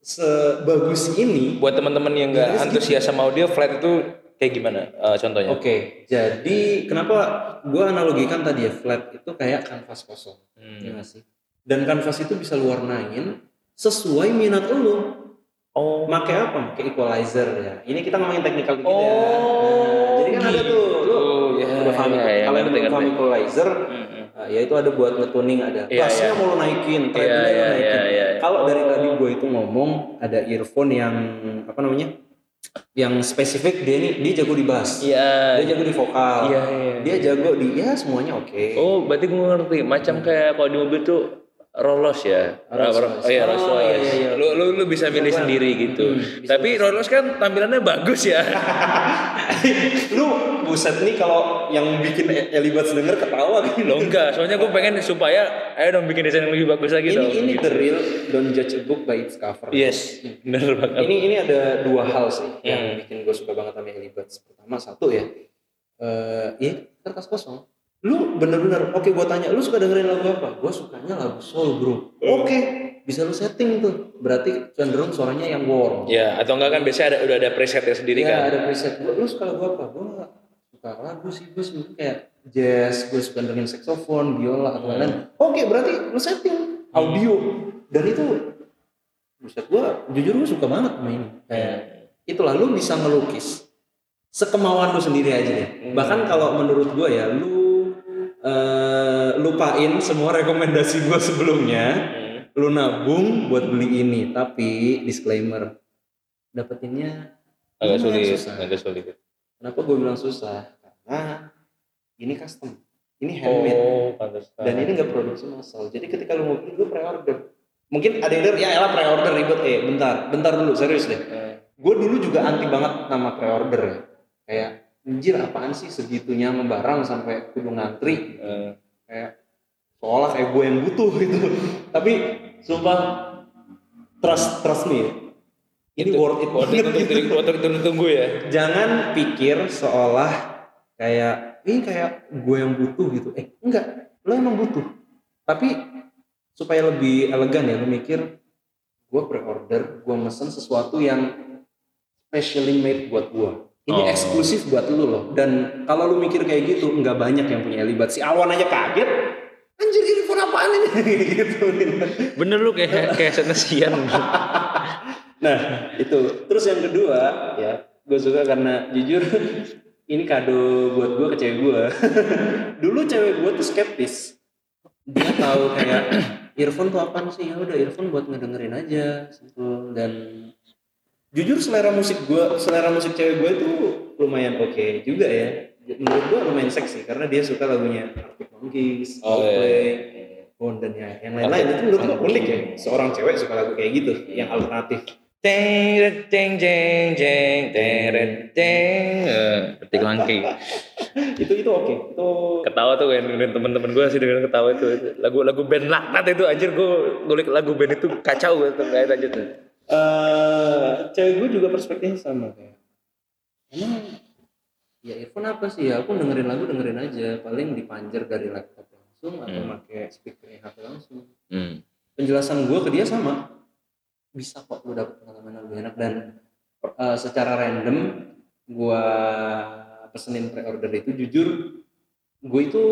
sebagus ini buat teman-teman yang nggak antusias sama audio flat itu kayak gimana uh, contohnya? Oke, okay, jadi kenapa gue analogikan tadi ya flat itu kayak kanvas kosong, hmm. ya sih? Dan kanvas itu bisa lu warnain sesuai minat lu. Oh. Make apa? Make equalizer ya. Ini kita ngomongin teknikal dikit oh, ya. Nah, jadi kan gitu. ada tuh, lu ya, udah paham ya, ya, kalau yang belum paham equalizer, hmm. Nah, ya itu ada buat ngetuning ada. Yeah, Bassnya yeah. mau lu naikin, treble yeah, yeah, naikin. Yeah, yeah, yeah. Kalau dari tadi gue itu ngomong ada earphone yang apa namanya? yang spesifik dia ini dia jago di bass. Iya. Dia jago di vokal. Iya, iya. Dia jago di ya semuanya oke. Okay. Oh, berarti gue ngerti. Macam hmm. kayak kalau di mobil tuh Rolos ya. Rolls Oh iya, Rolls oh, Iya, iya, iya. Lu, lu, lu bisa pilih sendiri gitu. Hmm, Tapi Rolls kan tampilannya bagus ya. lu buset nih kalau yang bikin Elibats denger ketawa gitu. Lo enggak, soalnya gue pengen supaya ayo dong bikin desain yang lebih bagus lagi ini, dong. Ini gitu. the real don't judge a book by its cover. Yes, bener banget. Ini ini ada dua hal sih hmm. yang bikin gue suka banget sama Elibats. Pertama satu ya, uh, ya kertas kosong lu bener-bener oke okay, gue tanya lu suka dengerin lagu apa? Gue sukanya lagu soul bro. Oke. Okay, bisa lu setting tuh. Berarti cenderung suaranya yang warm. Ya atau enggak kan biasanya ada udah ada presetnya sendiri ya, kan? ada preset. Gua, lu suka lagu apa? Gue suka lagu sih gue suka kayak jazz gue suka dengerin saxophone biola atau hmm. lain-lain oke okay, berarti lu setting audio. Hmm. dan itu buset gue jujur gue suka banget main kayak hmm. itulah lu bisa ngelukis sekemauan lu sendiri aja deh. Hmm. bahkan kalau menurut gue ya lu uh, lupain semua rekomendasi gue sebelumnya. Hmm. lu nabung buat beli ini tapi disclaimer dapetinnya agak sulit susah. agak sulit. Kenapa gue bilang susah? Karena ini custom ini handmade. oh, dan ini nggak produksi massal. Jadi ketika lu mau beli lu pre-order. Mungkin ada yang ya elah pre-order ribet. Eh bentar bentar dulu serius deh. Hmm. gue dulu juga anti banget nama pre-order. Ya kayak anjir apaan sih? Segitunya ngebarang sampai kudu ngantri uh. kayak seolah kayak gue yang butuh gitu. Tapi sumpah trust trust me ini worth it worth it untuk gitu. untuk tunggu ya. Jangan pikir seolah kayak ini kayak gue yang butuh gitu. Eh enggak. Lo emang butuh. Tapi supaya lebih elegan ya lo mikir gue pre-order gue mesen sesuatu yang specially made buat gue ini oh. eksklusif buat lu loh. Dan kalau lu mikir kayak gitu, nggak banyak yang punya Elibat. Si Awan aja kaget. Anjir ini pun apaan ini? gitu. Bener lu kayak kayak senesian. nah itu. Terus yang kedua ya, gue suka karena jujur ini kado buat gue ke cewek gue. Dulu cewek gue tuh skeptis. Dia tahu kayak earphone tuh apa sih? Ya udah earphone buat ngedengerin aja gitu. Dan jujur selera musik gue selera musik cewek gue itu lumayan oke okay juga ya. Menurut gue lumayan seksi karena dia suka lagunya Arctic Monkeys, oh, Coldplay, iya. dan ya yang lain-lain. Itu menurut gue unik ya. Seorang cewek suka lagu kayak gitu yang alternatif. Teng teng jeng jeng teng teng Arctic Monkey itu itu oke. Okay. itu ketawa tuh yang dengerin temen-temen gue sih dengan ketawa itu. Lagu-lagu band laknat itu anjir gue ngulik lagu band itu kacau gitu kayak aja tuh uh, cewek gue juga perspektifnya sama kayak. Emang ya earphone apa sih? Ya aku dengerin lagu dengerin aja. Paling dipanjer dari laptop langsung atau hmm. pakai speakernya HP langsung. Hmm. penjelasan gue ke dia sama. Bisa kok lu dapet pengalaman yang lebih enak dan uh, secara random gue pesenin pre-order itu jujur gue itu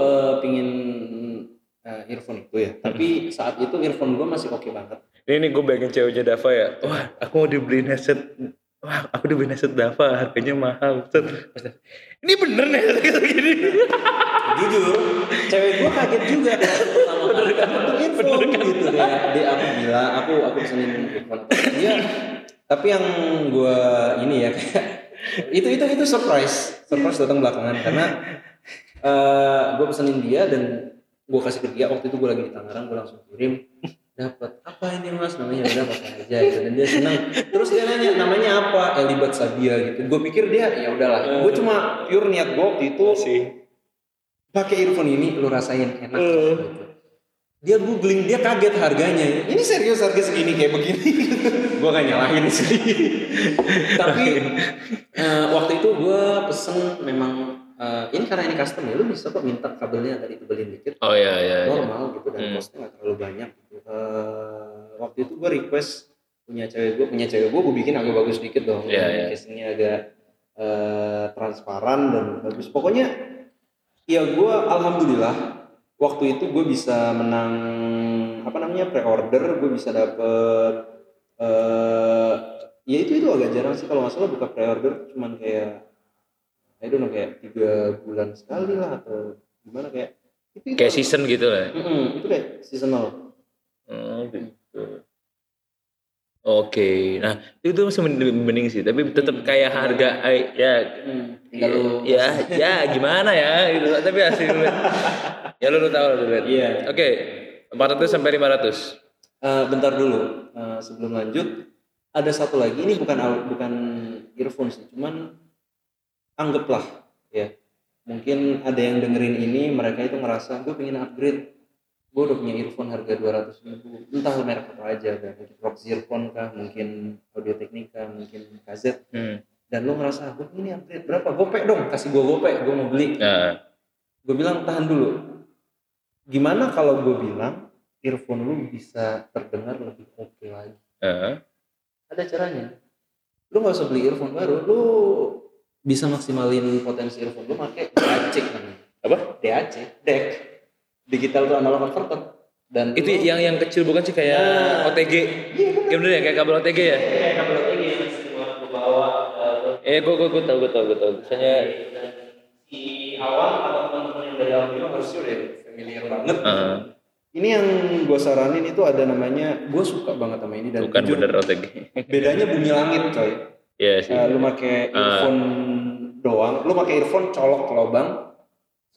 uh, pingin uh, earphone itu ya. Tapi hmm. saat itu earphone gue masih oke okay banget ini gue bayangin ceweknya Dava ya. Wah aku mau dibeliin headset. Wah aku dibeliin headset Dava harganya mahal. Set. ini bener nih gitu gini. Jujur cewek gue kaget juga. Pertama kali dapat info gitu ya. Dia aku bilang aku aku pesenin dia tapi yang gue ini ya kayak itu itu itu surprise. Surprise datang belakangan karena uh, gue pesenin dia dan gue kasih ke dia. Waktu itu gue lagi di Tangerang gue langsung kirim dapat. Apa ini mas? Namanya udah apa aja gitu. Dan dia senang. Terus dia nanya namanya apa? Elibat Sabia gitu. Gue pikir dia ya udahlah. Gue cuma pure niat gue waktu itu sih. pakai earphone ini lu rasain enak. Gitu. dia googling dia kaget harganya. Ini serius harga segini kayak begini? Gue gak nyalahin sih. Tapi uh, waktu itu gue pesen memang uh, ini karena ini custom ya lu bisa kok minta kabelnya tadi dibeliin dikit. Oh iya iya normal gitu dan hmm. costnya gak terlalu banyak. Uh, waktu itu gue request punya cewek gue punya cewek gue gue bikin agak bagus dikit dong. Yeah, yeah. casingnya agak uh, transparan dan bagus. Pokoknya ya gue alhamdulillah waktu itu gue bisa menang apa namanya pre-order gue bisa dapet uh, ya itu itu agak jarang sih kalau nggak salah buka pre-order cuman kayak I don't know kayak tiga bulan sekali lah atau gimana kayak itu, itu kayak season gitu lah mm -hmm, itu kayak seasonal oh gitu Oke, nah itu masih mending sih, tapi tetap kayak harga ya, hmm, ya, ya, ya gimana ya, gitu. Tapi hasil ya lu, lu tahu lihat. Iya. Oke, empat ratus sampai lima ratus. Uh, bentar dulu, uh, sebelum lanjut, ada satu lagi ini bukan bukan earphone sih, cuman anggaplah ya, mungkin ada yang dengerin ini mereka itu ngerasa gue pengen upgrade gue udah punya earphone harga dua ratus ribu. Entah merek apa aja kan mungkin rock earphone kah mungkin audio teknika mungkin KZ hmm. dan lo ngerasa gue ini upgrade berapa? Gopek dong kasih gue gopek gue mau beli. Uh. gue bilang tahan dulu. Gimana kalau gue bilang earphone lu bisa terdengar lebih oke okay lagi? Uh. ada caranya. Lu nggak usah beli earphone baru lu bisa maksimalin potensi earphone lu pakai DAC namanya. Apa? DAC DEC digital to analog converter dan itu yang yang kecil bukan sih kayak nah, OTG iya bener. ya bener ya kayak kabel OTG ya? Iya, kayak kabel OTG yang bawa eh gue gue gue tau gue tau gue tau misalnya si awal atau teman-teman yang dari audio harusnya udah familiar banget. Uh. ini yang gue saranin itu ada namanya gue suka banget sama ini dan bukan bener OTG bedanya bunyi langit coy. Iya yeah, sih. Uh, lu pakai earphone uh. doang, lu pakai earphone colok ke lubang,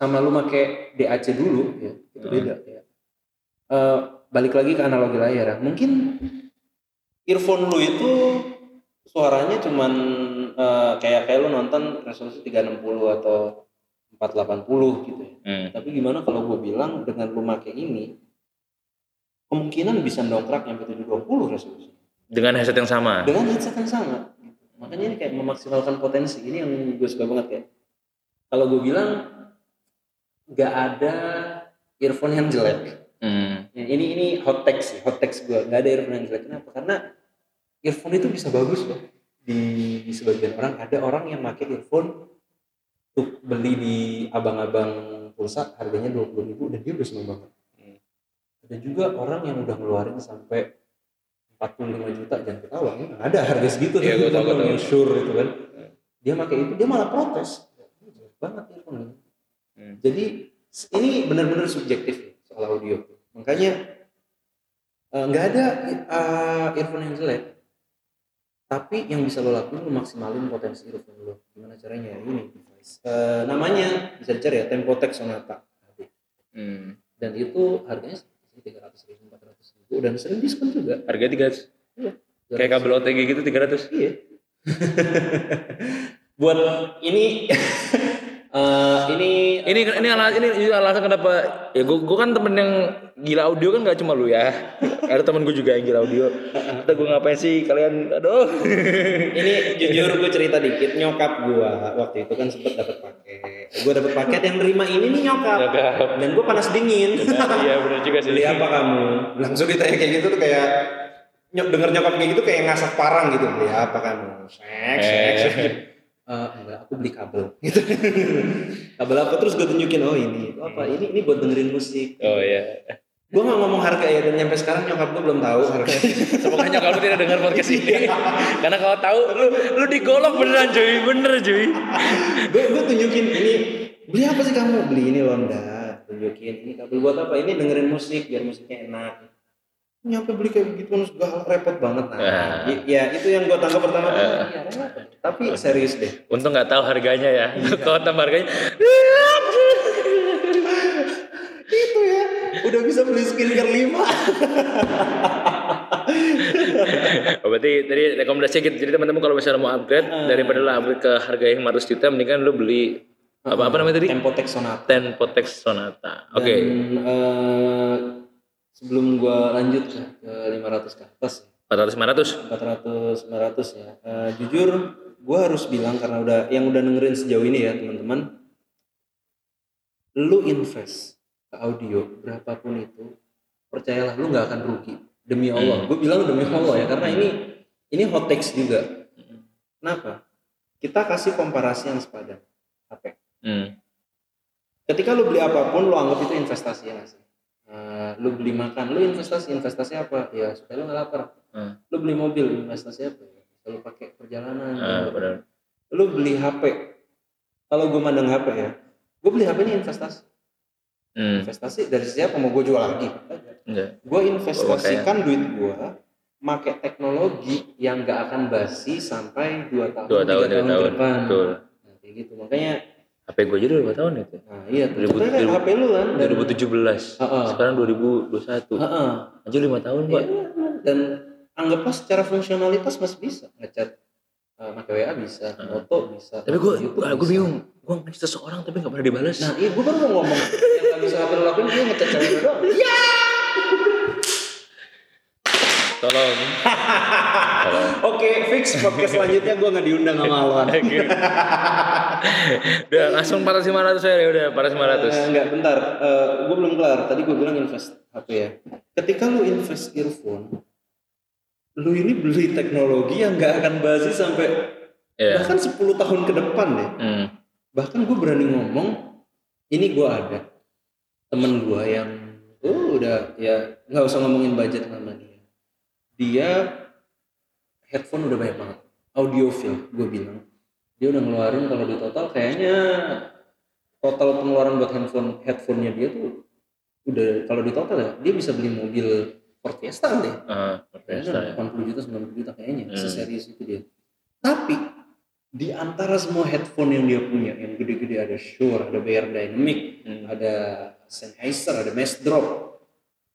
sama lu make DAC dulu. Ya itu hmm. beda. ya uh, balik lagi ke analogi layar ya. Mungkin earphone lu itu suaranya cuman uh, kayak kayak lu nonton resolusi 360 atau 480 gitu ya. Hmm. tapi gimana kalau gue bilang dengan lu make ini kemungkinan bisa dongkrak sampai 720 resolusi. Dengan headset yang sama? Dengan headset yang sama. Makanya ini kayak memaksimalkan potensi. Ini yang gue suka banget ya kalau gue bilang nggak ada earphone yang jelek. Hmm. Ya, ini ini hot text sih, hot text gue nggak ada earphone yang jelek. Kenapa? Karena earphone itu bisa bagus loh. Di, di sebagian orang ada orang yang pakai earphone untuk beli di abang-abang pulsa harganya dua puluh ribu dan dia udah seneng banget. Hmm. Ada juga orang yang udah ngeluarin sampai 45 juta jangan ketawa ya ada harga segitu ya, gue tahu, gue sure itu kan dia pakai itu dia malah protes banget earphone Hmm. Jadi ini benar-benar subjektif soal audio. Makanya eh, nggak uh, ada uh, earphone yang jelek. Tapi yang bisa lo lakuin lo maksimalin potensi earphone lo. Gimana caranya? Ini device. Uh, namanya bisa dicari ya Tempotech Sonata. Hmm. Dan itu harganya tiga ratus ribu, empat ratus ribu dan sering diskon juga. Harga tiga ratus. Iya. Kayak kabel OTG gitu tiga ratus. Iya. Buat ini Uh, ini ini ini alasan ini alasan kenapa ya gue gue kan temen yang gila audio kan gak cuma lu ya. Ada temen gue juga yang gila audio. Kita gue ngapain sih kalian? Aduh. Ini jujur gue cerita dikit nyokap gue waktu itu kan sempet dapat paket. Gue dapat paket yang nerima ini nih nyokap, nyokap. dan gue panas dingin. Iya benar juga sih. Beli apa kamu? Langsung ditanya kayak gitu tuh kayak nyok denger nyokap kayak gitu kayak ngasak parang gitu. Beli apa kamu? Seks seks. Eh uh, enggak aku beli kabel. Gitu. Kabel apa? Terus gue tunjukin oh ini apa? Ini ini buat dengerin musik. Oh iya. Gue gak ngomong harga ya dan nyampe sekarang nyokap gue belum tahu harga. Semoga nyokap lu tidak dengar podcast ini. Karena kalau tahu lu lu digolok beneran cuy. Bener cuy. Gue gue tunjukin ini beli apa sih kamu? Beli ini londa. Tunjukin ini kabel buat apa? Ini dengerin musik biar musiknya enak nyampe beli kayak begitu kan segala repot banget nah. Uh, ya itu yang gue tangkap pertama. Uh, ya, tapi serius deh. Untung nggak tahu harganya ya. Iya. kalau tambah harganya. Itu ya. Udah bisa beli skincare 5 oh, berarti tadi rekomendasi gitu. Jadi teman-teman kalau misalnya mau upgrade uh. daripada lo upgrade ke harga yang 500 juta mendingan lo beli apa apa namanya tadi? Tempotex Sonata. Tempotex Sonata. Oke. Okay. uh, sebelum gua lanjut ke 500 ke atas. 400 500 400 500 ya. Uh, jujur gua harus bilang karena udah yang udah dengerin sejauh ini ya teman-teman. Lu invest ke audio berapapun itu percayalah lu nggak akan rugi. Demi Allah. Hmm. gue bilang demi Allah ya karena ini ini hot text juga. Kenapa? Kita kasih komparasi yang sepadan. HP hmm. ketika lu beli apa pun lu anggap itu investasi ya sih uh, lu beli makan lu investasi investasi apa? Ya supaya lu nggak lapar. Hmm. lu beli mobil investasi apa? Ya lu pakai perjalanan. Uh, lu beli HP kalau gue mandang HP ya gue beli HP ini investasi. Hmm. investasi dari siapa? Mau gue jual lagi? Gue investasikan duit gue make teknologi yang gak akan basi sampai dua tahun, dua tahun, tahun, tahun ke depan. Betul. Nah, kayak gitu. Makanya HP gue aja udah 2 tahun itu. Nah, iya, 2000, kan HP lu kan 2017. Uh -uh. Sekarang 2021. Uh -uh. Aja 5 tahun, Pak. Iya, dan anggaplah secara fungsionalitas masih bisa ngecat uh, pakai WA bisa, uh. foto bisa. Tapi gue gue bingung gue ngasih seseorang tapi gak pernah dibalas nah iya gue baru mau ngomong yang gak bisa apa lakuin dia ngecat cewek doang iya tolong. Oke fix podcast selanjutnya gue gak diundang sama Alwan. Udah langsung para lima ratus ya udah para lima ratus. Uh, enggak bentar. Uh, eh, gue belum kelar. Tadi gue bilang invest HP ya? Ketika lu invest earphone lu ini beli teknologi yang gak akan basi sampai yeah. bahkan 10 tahun ke depan deh. Hmm. Bahkan gue berani ngomong ini gue ada temen gue yang oh udah ya nggak usah ngomongin budget sama dia dia headphone udah banyak banget audiophile gue bilang dia udah ngeluarin kalau di total kayaknya total pengeluaran buat handphone headphonenya dia tuh udah kalau di total ya dia bisa beli mobil Ford Fiesta deh uh, Ford Fiesta, 80 ya. juta 90 juta kayaknya hmm. seserius itu dia tapi di antara semua headphone yang dia punya yang gede-gede ada Shure, ada BR Dynamic, hmm. ada Sennheiser, ada Mass Drop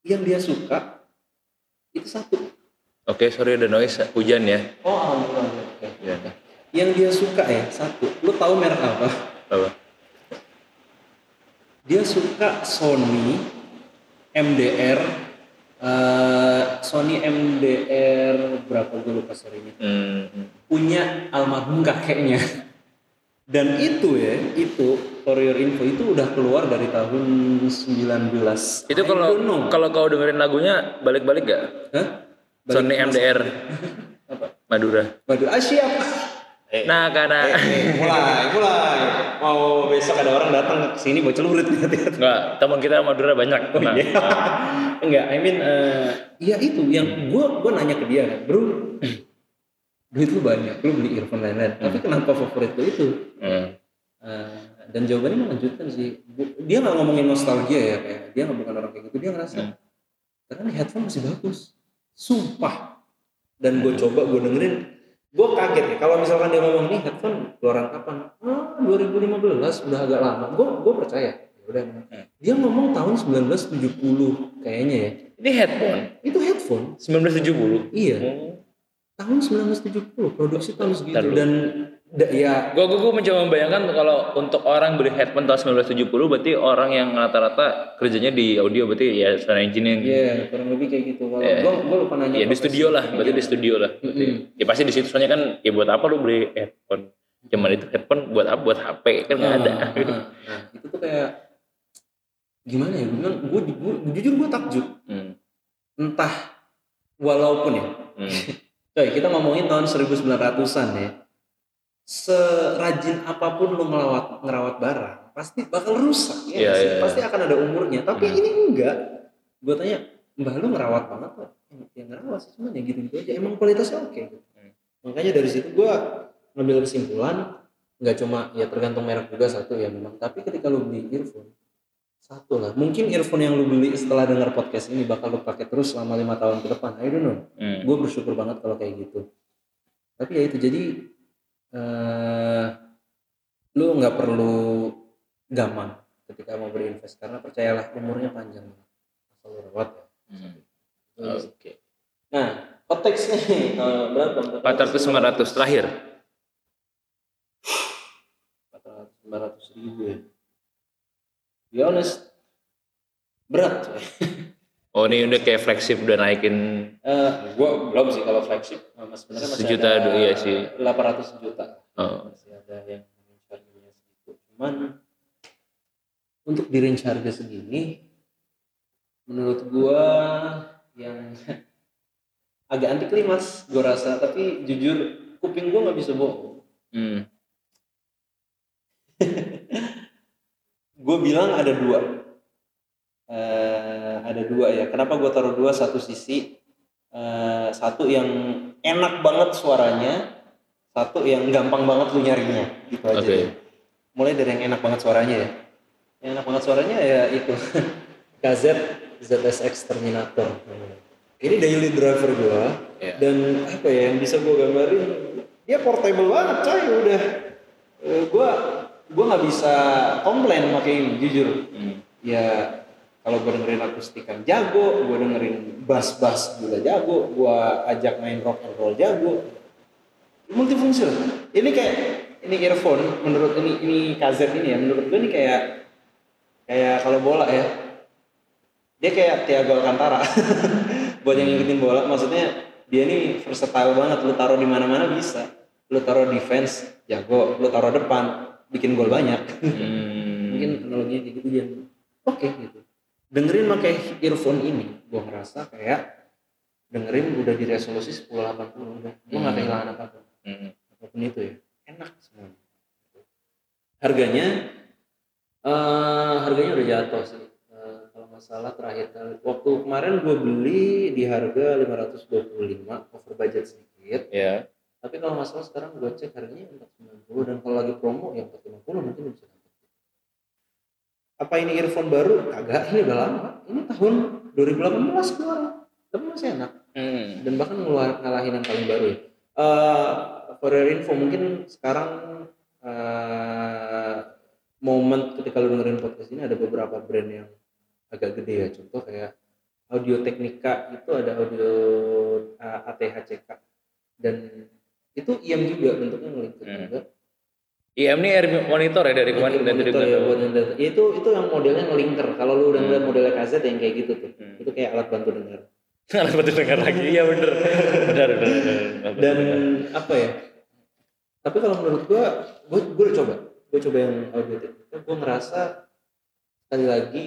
yang dia suka itu satu. Oke, okay, sorry ada noise hujan ya. Oh, alhamdulillah. Okay. Ya. Yang dia suka ya satu. Lu tahu merek apa? Apa? Dia suka Sony MDR uh, Sony MDR berapa gue lupa serinya hmm. punya almarhum kakeknya dan itu ya itu for your info itu udah keluar dari tahun 19 itu kalau kalau kau dengerin lagunya balik-balik gak? Hah? Sony MDR apa? Madura Madura ah, siap Eh, nah karena eh, eh, mulai mulai mau besok ada orang datang ke sini bawa celurit hati-hati. Enggak, teman kita Madura banyak. Oh, iya. Enggak, I mean uh, ya itu yang gua gua nanya ke dia kan, "Bro, duit lu banyak, lu beli earphone lain-lain. Hmm. Tapi kenapa favorit lu itu?" Hmm. Uh, dan jawabannya melanjutkan sih. Dia nggak ngomongin nostalgia ya kayak dia nggak bukan orang kayak gitu, dia ngerasa hmm. karena headphone masih bagus. Sumpah. Dan gue coba gue dengerin. Gue kaget ya kalau misalkan dia ngomong nih headphone keluaran kapan? Ah 2015 udah agak lama. Gue gue percaya. Ya udah. Hmm. dia ngomong tahun 1970 kayaknya ya. Ini headphone? Itu headphone. 1970 iya. Hmm. tahun 1970 produksi tahun segitu. dan Da, ya. Gue gue mencoba membayangkan kalau untuk orang beli headphone tahun 1970 berarti orang yang rata-rata kerjanya di audio berarti ya sound engineering. Iya, yeah, kurang lebih kayak gitu. Kalau yeah. gue gue lupa nanya. Ya di studio lah, berarti di studio lah. Mm -hmm. Ya pasti di situ soalnya kan ya buat apa lu beli headphone? Cuman itu headphone buat apa? Buat HP kan nggak nah, ada. Nah, nah, itu tuh kayak gimana ya? Gue gue, gue jujur gue takjub. Hmm. Entah walaupun ya. Hmm. Coy, kita ngomongin tahun 1900-an ya serajin apa pun lu ngerawat ngerawat barang pasti bakal rusak ya yeah, yeah, yeah. pasti akan ada umurnya tapi hmm. ini enggak gue tanya mbah lu ngerawat banget kok yang ngerawat sih cuma ya gitu gitu aja emang kualitasnya oke okay. hmm. makanya dari situ gue ngambil kesimpulan nggak cuma ya tergantung merek juga satu ya memang tapi ketika lu beli earphone satu lah mungkin earphone yang lu beli setelah dengar podcast ini bakal lu pakai terus selama lima tahun ke depan I don't know hmm. gue bersyukur banget kalau kayak gitu tapi ya itu jadi uh, lu nggak perlu gampang ketika mau berinvest karena percayalah umurnya panjang selalu rawat Hmm. Oke. Nah, konteksnya uh, berapa? 400 500 terakhir. 400 500 ribu ya. Be honest, berat. Oh ini udah kayak flagship udah naikin Eh, gua belum sih kalau flagship uh, mas sebenarnya masih Sejuta, ada iya sih. 800 juta. oh, Masih ada yang harganya segitu. Cuman untuk di range harga segini menurut gua yang agak anti klimaks gua rasa tapi jujur kuping gua nggak bisa bohong. hmm. gue bilang ada dua Eh, ada dua ya. Kenapa gue taruh dua? Satu sisi eh, satu yang enak banget suaranya satu yang gampang banget lu nyarinya. Gitu aja Oke. mulai dari yang enak banget suaranya ya. Yang enak banget suaranya ya itu. KZ ZSX Terminator. Ini daily driver gue Iya. dan apa ya yang bisa gue gambarin dia portable banget coy udah. Eh, gue gue nggak bisa komplain pakai ini jujur. Hmm. ya kalau gue dengerin akustikan jago gue dengerin bass bass juga jago gue ajak main rock and roll jago. Multifungsi ini kayak ini earphone menurut ini ini KZ ini ya menurut gue ini kayak kayak kalau bola ya. Dia kayak Thiago Alcantara. Buat yang ngikutin bola maksudnya dia ini versatile banget. Lu taruh di mana-mana bisa. Lu taruh defense jago. Lu taruh depan bikin gol banyak. Hmm. mungkin analoginya kayak gitu. Dan oke gitu dengerin pakai earphone ini gua ngerasa kayak dengerin udah di resolusi 1080 udah gua nggak Hmm. kehilangan apa apa Hmm. apa pun itu ya enak semuanya harganya eh harganya udah jatuh sih Eh, kalau nggak salah terakhir kali waktu kemarin gue beli di harga 525 over budget sedikit Ya. tapi kalau nggak salah sekarang gue cek harganya 490 dan kalau lagi promo ya 450 mungkin bisa. Apa ini earphone baru? Kagak, ini udah lama. Ini tahun 2018 keluar. Tapi masih enak Hmm. dan bahkan ngeluar ngalahin yang paling baru ya. Eh, for your info mungkin sekarang eh, momen ketika lu dengerin podcast ini ada beberapa brand yang agak gede ya. Contoh kayak Audio Technica itu ada audio eh, ATHCK dan itu IM juga bentuknya ngelingkar Hmm. juga. IM ini air monitor ya dari kemarin Itu dari ya buat. Itu itu yang modelnya ngelinker. Kalau lu udah Hmm. ngeliat modelnya KZ yang kayak gitu tuh. Hmm. Itu kayak alat bantu dengar. Alat bantu dengar lagi. Iya bener. Benar benar. benar. Dan apa ya? Tapi kalau menurut gua, gua, gua udah coba. Gua coba yang audio technica. Gua ngerasa sekali lagi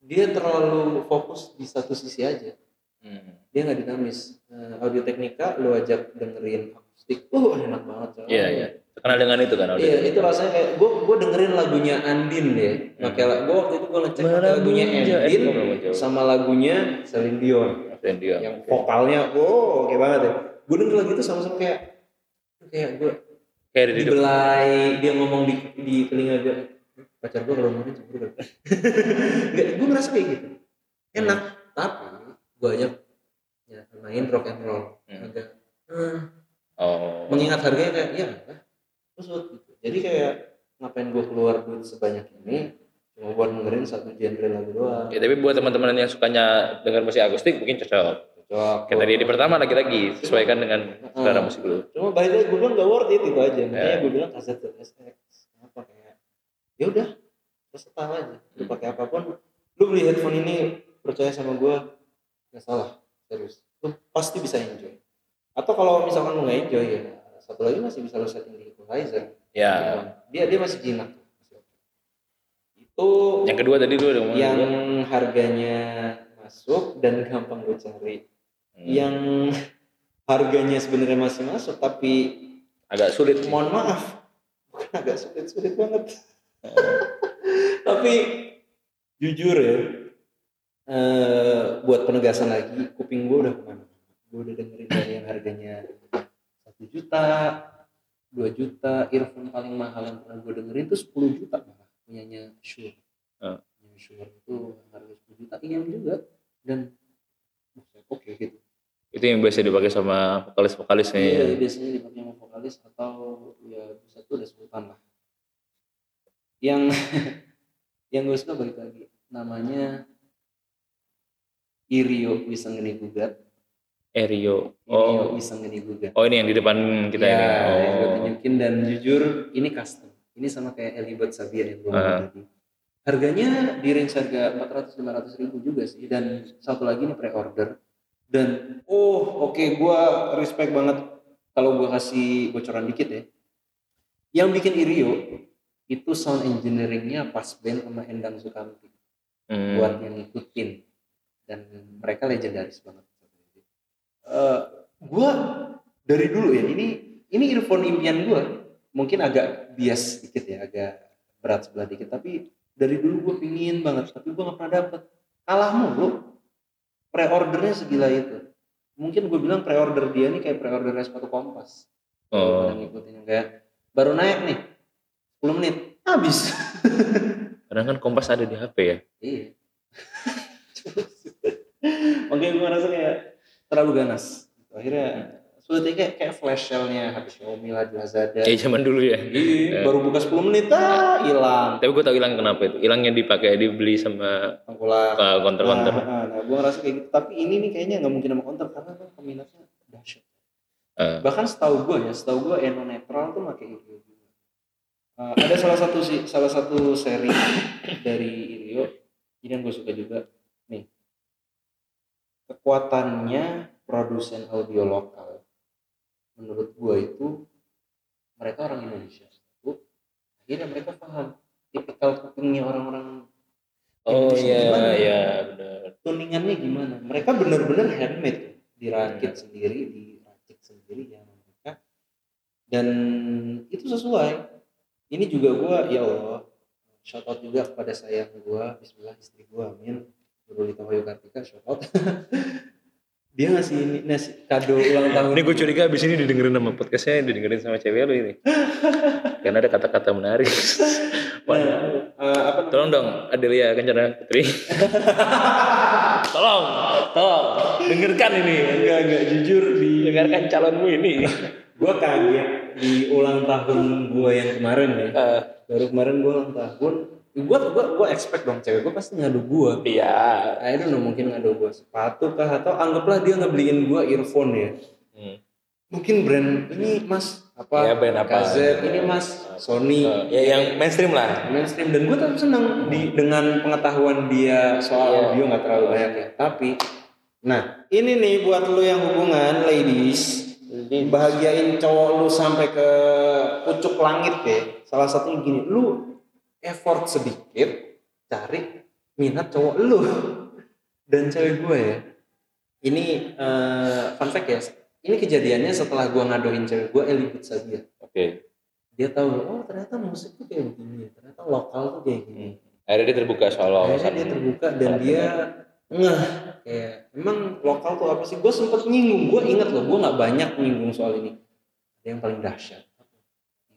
dia terlalu fokus di satu sisi aja. Hmm. Dia nggak dinamis. Eh, audio technica lu ajak dengerin akustik, uh enak banget. Iya iya. Terkenal dengan itu kan. Iya, itu rasanya kayak gue gue dengerin lagunya Andin deh. Pakai la- gue waktu itu gue ngecek lagunya Andin sama lagunya Celine Dion Dan dia. yang vokalnya, wow, oke banget ya. Gue denger lagu itu sama-sama kayak kayak gue Kayak di dibelai dia ngomong di di telinga gue pacar gue kalau ngomongin cemburu kan nggak gue ngerasa kayak gitu enak tapi gue ajak ya main rock and roll Hmm. agak eh, Oh. mengingat harganya kayak ya gitu jadi kayak ngapain gue keluar duit sebanyak ini cuma buat dengerin satu genre lagu doang Ya, tapi buat teman-teman yang sukanya dengar musik akustik mungkin cocok. cocok Kayak tadi di pertama lagi-lagi sesuaikan dengan selera musik lu. cuma by the way gue bilang gak worth it itu aja makanya Ya. gue bilang kaset SX kenapa kayak ya udah versatile aja lu Hmm. pakai apa pun lu beli headphone ini percaya sama gue nggak salah serius lu pasti bisa enjoy atau kalau misalkan lu nggak enjoy ya satu lagi masih bisa lu setting di equalizer Ya. dia dia masih jinak itu Yang kedua tadi lu udah ngomong yang harganya masuk dan gampang gue cari. Hmm. yang harganya sebenarnya masih masuk tapi agak sulit. mohon maaf. Bukan agak sulit sulit banget. Tapi jujur ya eh, buat penegasan lagi kuping gue udah ke mana? Gue udah dengerin dari yang harganya satu juta dua juta earphone paling mahal yang pernah gue dengerin tuh 10 juta malah punyanya Shure Ah. punya Shure itu harga 10 juta iya juga dan oke gitu Itu yang biasa dipakai sama vokalis-vokalis Iya, kayaknya. biasanya dipakai sama vokalis atau ya bisa tuh udah sultan lah. Yang yang gue suka balik lagi namanya Irio Wisanggeni Gugat Erio. Irio Wisanggeni Gugat oh ini yang di depan kita ya, ini. oh. yang gue tunjukin. Dan jujur ini custom. Ini sama kayak Elibet Sabia yang gue uh. tadi harganya di range harga 400-500 ribu juga sih. Dan satu lagi nih pre-order. Dan oh oke okay, gue respect banget kalau gue kasih bocoran dikit ya. Yang bikin Irio itu sound engineeringnya pas band sama Endang Sukamti. Hmm. buat yang ngikutin. Dan mereka legendaris banget uh, gue dari dulu ya ini ini earphone impian gue mungkin agak bias dikit ya agak berat sebelah dikit tapi dari dulu gue pingin banget tapi gue gak pernah dapet. Kalah mulu pre-ordernya segila itu. Mungkin gue bilang pre-order dia nih kayak pre-order sepatu kompas. Oh. ngikutin kayak baru naik nih 10 menit habis. Karena kan kompas ada di HP ya. Iya. Makanya gue ngerasa kayak terlalu ganas akhirnya sudah kayak kayak flash sale-nya HP Xiaomi lah di Lazada. Kayak zaman dulu ya. Iya, baru buka 10 menit ah hilang. Tapi gue tau hilang kenapa itu. Hilangnya dipakai dibeli sama Tengkulak. Uh, counter-counter. Nah, nah, nah gue ngerasa kayak gitu. Tapi ini nih kayaknya nggak mungkin sama counter karena kan peminatnya dahsyat. Uh. Bahkan setahu gue ya, setahu gue Eno Netral tuh pakai Irio juga. Uh, ada salah satu sih, salah satu seri dari Irio ini yang gue suka juga. Kekuatannya produsen audio lokal. Menurut gue itu mereka orang Indonesia. Itu akhirnya mereka paham tipikal kupingnya orang-orang oh iya iya benar. Tuningannya gimana. Mereka benar-benar handmade. Dirakit hmm. sendiri diracik sendiri ya mereka. Dan itu sesuai. Ini juga gue ya Allah shout out juga kepada sayang gue Bismillah istri gue Amin Nurulita Wayu Kartika shout out. Dia ngasih ini nasi kado ulang tahun. Ini gue curiga abis ini didengerin sama podcastnya didengerin sama cewek lo ini. Karena ada kata-kata menarik. Nah, uh, apa tolong dong Adelia Kencana Putri. Tolong tolong. Dengarkan ini. Enggak enggak jujur di dengarkan calonmu ini. Gue kaget di ulang tahun gue yang kemarin ya. Uh, baru kemarin gue ulang tahun gue gue gue expect dong cewek gue pasti ngadu gue iya. I don't know mungkin ngadu gue sepatu kah atau anggaplah dia ngebeliin gue earphone ya. Hmm. mungkin brand ini mas apa? Ya, brand apa? KZ ini mas Sony. Uh, ya yang mainstream lah. Mainstream. Dan gue tetap senang di dengan pengetahuan dia soal yeah. audio nggak terlalu banyak ya. Tapi nah ini nih buat lo yang hubungan ladies. Bahagiain cowok lu sampai ke pucuk langit deh salah satunya gini lu effort sedikit cari minat cowok lu dan cewek gue ya. Ini uh, fun fact ya ini kejadiannya setelah gue ngadoin cewek gue Eli Sabia oke. Okay. dia tahu oh ternyata musik tuh kayak begini ternyata lokal tuh kayak gini. Hmm. akhirnya dia terbuka soal akhirnya dia terbuka dan dia ngeh kayak emang lokal tuh apa sih? Gue sempet nyinggung gue inget loh gue nggak banyak nyinggung soal ini. Ada yang paling dahsyat.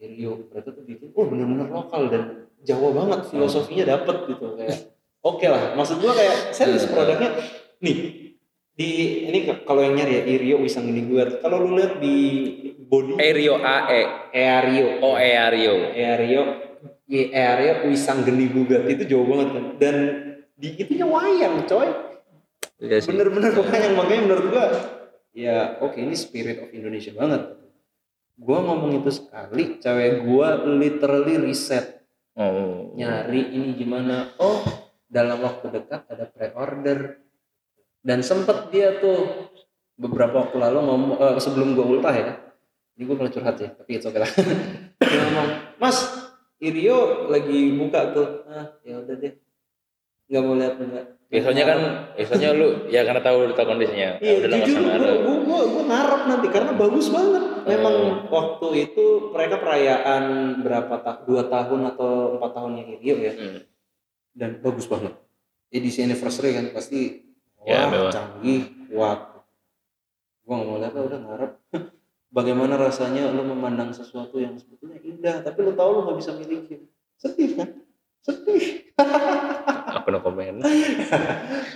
Rio berarti tuh bikin oh benar-benar lokal dan Jawa banget filosofinya dapet gitu kayak oke okay lah. Maksud gua kayak serius iya. produknya nih di ini kalau yang nyari ya Irio Wisang ini gue kalau lu lihat di body Erio AE Eario oh Eario Eario Eario Wisang Geni Gugat itu jauh banget kan. Dan di itunya wayang coy. Iya bener-bener wayang. Makanya menurut gua ya oke okay, ini spirit of Indonesia banget. Gua ngomong itu sekali cewek gua literally reset oh. nyari ini gimana. Oh dalam waktu dekat ada pre-order. Dan sempet dia tuh beberapa waktu lalu ngomong uh, sebelum gue ultah ya. Ini gue malah curhat ya tapi itu oke okay lah. Dia ngomong mas Irio lagi buka tuh. Ah ya udah deh. Nggak mau lihat enggak. Biasanya kan biasanya lu ya karena tahu tahu kondisinya. Iya jujur gue gue gue ngarep nanti karena bagus banget memang. Hmm. waktu itu mereka perayaan berapa tak dua tahun atau empat tahun yang Rio ya. Hmm. dan bagus banget. Edisi anniversary kan pasti ya, wah ya, canggih kuat. Gue nggak mau lihat udah ngarep bagaimana rasanya lo memandang sesuatu yang sebetulnya indah tapi lo tahu lo nggak bisa miliki. Sedih kan? Sedih. Aku no komen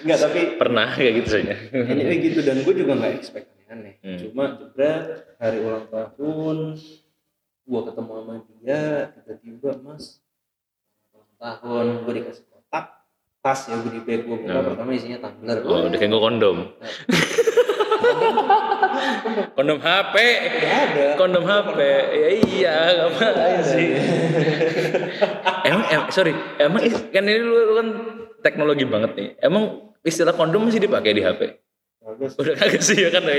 nggak tapi pernah kayak gitu saja ini gitu dan gue juga nggak expect aneh hmm. cuma jebret hari ulang tahun gue ketemu sama dia tiba-tiba mas ulang tahun gue dikasih kotak tas ya goodie bag gue buka pertama isinya tumbler Oh, udah kayak gue kondom. kondom HP. Ada Kondom HP. Ya iya, ngapain sih? emang, em, sorry, emang kan ini lu, lu kan teknologi banget nih. Emang istilah kondom masih dipakai di HP? Bagus. Udah kagak sih ya kan ya.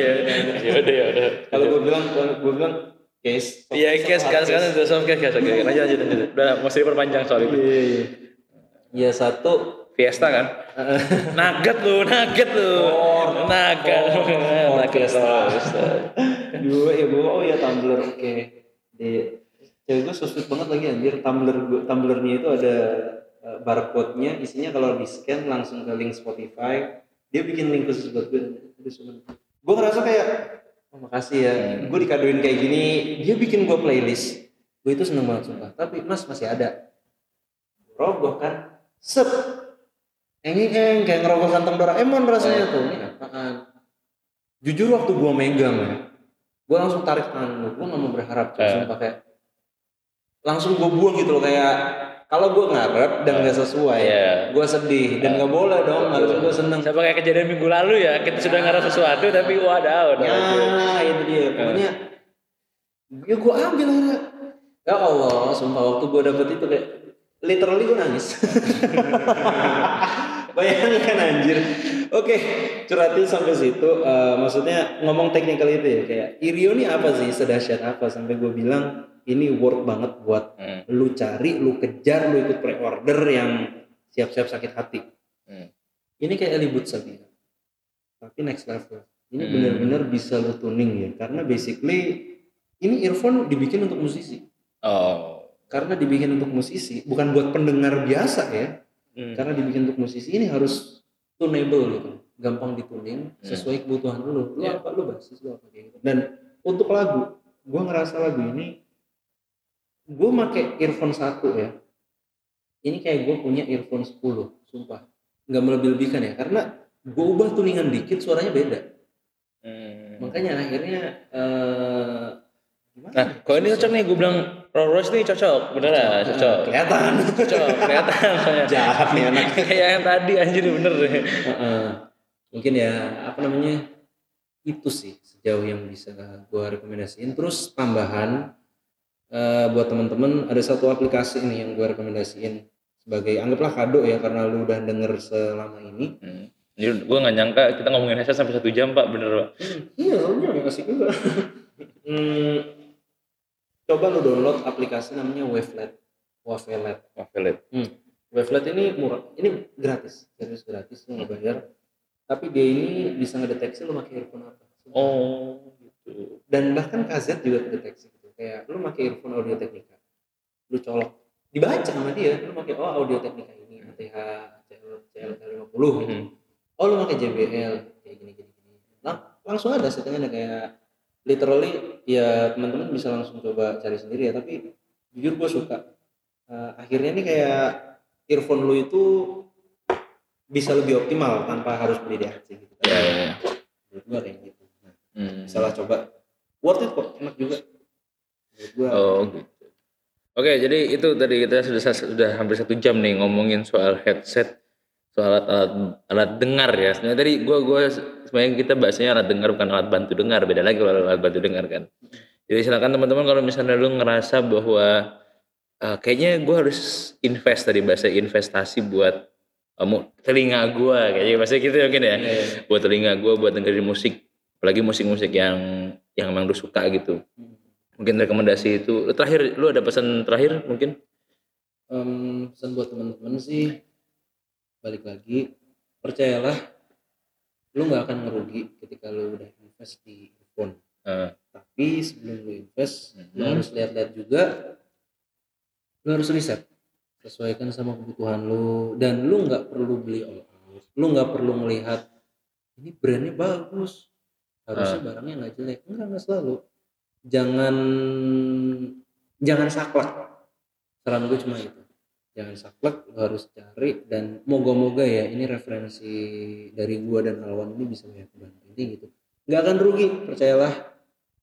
Ya udah ya udah. kalau gue bilang gue bilang case Iya, guys, sekarang sekarang udah soft case, guys. Oke, lanjut lanjut lanjut. Udah mesti diperpanjang soal itu. ya satu Fiesta kan? nugget lu, nugget lu. nugget. nugget. Fiesta. Fiesta. gue ya gue oh ya tumbler oke di cewek gue so sweet banget lagi anjir tumbler gue tumblernya itu ada uh, barcode-nya isinya kalau di scan langsung ke link Spotify dia bikin link khusus buat gue. Gue ngerasa kayak oh makasih ya. Gue dikadoin kayak gini. Dia bikin gue playlist. Gue itu seneng banget sumpah. Tapi mas masih ada. Roboh kan? Sep. Eng eng kayak ngerokok kantong Doraemon rasanya tuh. Ini apaan jujur waktu gue megang ya gue langsung tarik tangan gue gue gak mau berharap cuy, Eh. sumpah kayak langsung gue buang gitu loh kayak kalau gue ngarep dan gak sesuai Iya. gue sedih dan gak boleh dong harusnya gue seneng. Sama kayak kejadian minggu lalu ya, kita sudah ngarep sesuatu tapi wadaw. ya itu dia. Pokoknya ya gue ambil akhirnya ya Allah sumpah waktu gue dapet itu kayak literally gue nangis. Bayangkan anjir. Oke curhatin sampai situ. Eh, maksudnya ngomong teknikal itu ya kayak Irio ini apa sih? Sedahsyat apa? Sampai gue bilang ini worth banget buat Hmm. lu cari lu kejar lu ikut pre-order yang siap-siap sakit hati Hmm. ini kayak Ellie Boots tapi tapi next level ini Hmm. benar-benar bisa lu tuning ya karena basically ini earphone dibikin untuk musisi Oh. karena dibikin untuk musisi bukan buat pendengar biasa ya Hmm. karena dibikin untuk musisi ini harus tunable gitu gampang dituning sesuai kebutuhan lu lu Iya. apa lu basis lu apa kayak gitu dan untuk lagu gua ngerasa lagu ini gue make earphone satu ya ini kayak gue punya earphone 10 sumpah nggak melebih-lebihkan ya karena gue ubah tuningan dikit suaranya beda Hmm. makanya akhirnya gimana Nah, ya? kalau ini cocok nih, gue bilang Rolls Royce nih cocok, bener ya? Cocok. kelihatan Cocok, kelihatan. jahat nih anak Kayak yang tadi anjir bener deh. Heeh. mungkin ya apa namanya itu sih sejauh yang bisa gue rekomendasiin terus tambahan eh, buat teman-teman ada satu aplikasi nih yang gue rekomendasiin sebagai anggaplah kado ya karena lu udah denger selama ini. Hmm. Jadi gue gak nyangka kita ngomongin headset sampai satu jam pak, bener pak. iya lu yang kasih juga hmm, coba lu download aplikasi namanya Wavelet. Wavelet. Wah, pelit. Wavelet ini murah. Ini gratis. Serius gratis lu nggak bayar. Tapi dia ini bisa ngedeteksi lu pakai earphone apa. Oh, gitu. dan bahkan KZ juga terdeteksi gitu kayak lu pakai earphone audio teknika lu colok. Dibaca sama dia. Lu pakai oh audio teknika ini ATH CL CL 50 gitu. Hmm. oh lu pakai JBL kayak gini gini gini. Lang- langsung ada settingannya kayak literally ya teman-teman bisa langsung coba cari sendiri ya. Tapi jujur gue suka. Eh, akhirnya nih kayak earphone lu itu bisa lebih optimal tanpa harus beli di RC gitu Ya, ya, ya. menurut gue kayak gitu. Nah, Hmm. bisa lah coba. Worth it kok enak juga gue Oh gitu. Oke, jadi itu tadi kita sudah sudah hampir satu jam nih ngomongin soal headset, soal alat alat, alat dengar ya. Sebenarnya tadi gua gua sebenarnya kita bahasanya alat dengar bukan alat bantu dengar, beda lagi kalau alat bantu dengar kan. Jadi silakan teman-teman kalau misalnya lu ngerasa bahwa eh, kayaknya gua harus invest tadi bahasa investasi buat kamu telinga gua kayaknya bahasa gitu mungkin ya. Buat telinga gua buat dengerin musik, apalagi musik-musik yang yang emang lu suka gitu mungkin rekomendasi itu. Terakhir lu ada pesan terakhir mungkin? Em, pesan buat teman-teman sih balik lagi percayalah lu nggak akan ngerugi ketika lu udah invest di earphone Eh, tapi sebelum lu invest lu Mhm. harus lihat-lihat juga lu harus riset sesuaikan sama kebutuhan lu dan lu nggak perlu beli all out lu nggak perlu melihat ini brandnya bagus harusnya barangnya nggak jelek. Enggak nggak selalu jangan jangan saklek. Saran gue cuma itu. Jangan saklek lu harus cari dan moga-moga ya ini referensi dari gua dan Alwan ini bisa banyak bantu ini gitu. Nggak akan rugi percayalah.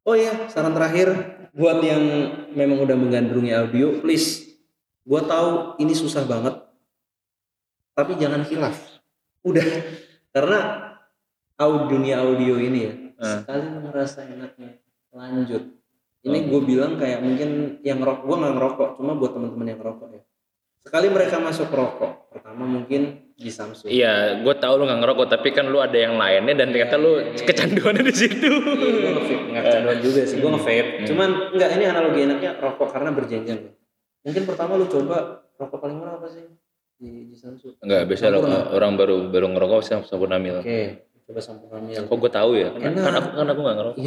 Oh ya saran terakhir. Buat yang memang udah menggandrungi audio please. Gua tahu ini susah banget tapi jangan hilaf. Udah. Karena audio dunia audio ini ya uh. sekali lu ngerasa enaknya lanjut. Ini gue bilang kayak mungkin yang ngerokok gue nggak ngerokok cuma buat teman-teman yang ngerokok ya. Sekali mereka masuk rokok pertama mungkin di Samsung. Iya gue tahu lu nggak ngerokok tapi kan lu ada yang lainnya dan ternyata lu iya, iya. kecanduannya di situ. Iya, gue nggak kecanduan juga sih gue ngevape. Hmm. cuman nggak ini analogi enaknya rokok karena berjenjang. Mungkin pertama lu coba rokok paling murah apa sih? Di, di Samsung. Enggak biasa orang baru baru ngerokok sih sampurna mil. Oke okay. coba sampurna mil. Kok gue tahu ya? Kan, kan aku kan aku nggak ngerokok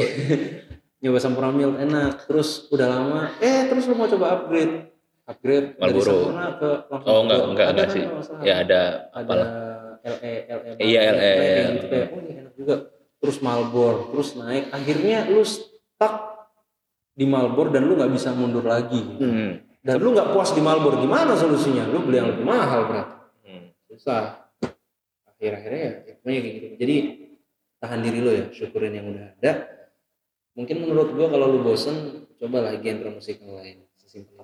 nyoba sampurna mil enak. Terus udah lama eh terus lu mau coba upgrade. Upgrade Marlboro. dari ke oh enggak enggak enggak sih. ya ada ada LE LE iya LE gitu kayak oh ini enak juga. Terus Marlboro terus naik. Akhirnya lu stuck di Marlboro dan lu nggak bisa mundur lagi. Hmm. dan lu nggak puas di Marlboro gimana solusinya? Lu beli yang lebih mahal berarti hmm. susah. Akhir-akhirnya ya, ya kayak gitu. Jadi tahan diri lu ya syukurin yang udah ada mungkin menurut gua kalau lu bosen coba lagi genre musik yang lain sesimpel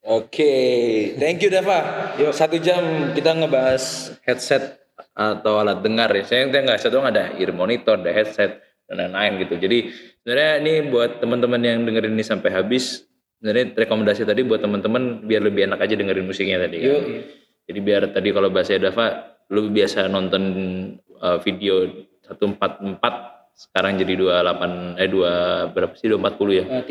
Oke, okay. thank you Dava. Yuk. Satu jam kita ngebahas headset atau alat dengar ya. Saya nggak satu ada ear monitor, ada headset dan lain-lain gitu. Jadi sebenarnya ini buat teman-teman yang dengerin ini sampai habis, sebenarnya rekomendasi tadi buat teman-teman biar lebih enak aja dengerin musiknya tadi kan. Jadi biar tadi kalau bahasa Dava, lu biasa nonton uh, video 144 sekarang jadi 28 eh 2 berapa sih 240 ya? Uh,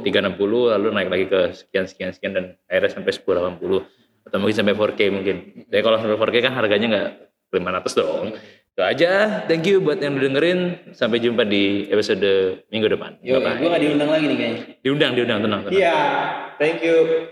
360. 360 lalu naik lagi ke sekian sekian sekian dan akhirnya sampai 1080 atau mungkin sampai 4K mungkin. Jadi kalau sampai 4K kan harganya nggak 500 dong. Itu aja. Thank you buat yang dengerin. Sampai jumpa di episode minggu depan. Yo, gue gak diundang lagi nih kayaknya. Diundang, diundang, tenang, tenang. Iya, thank you.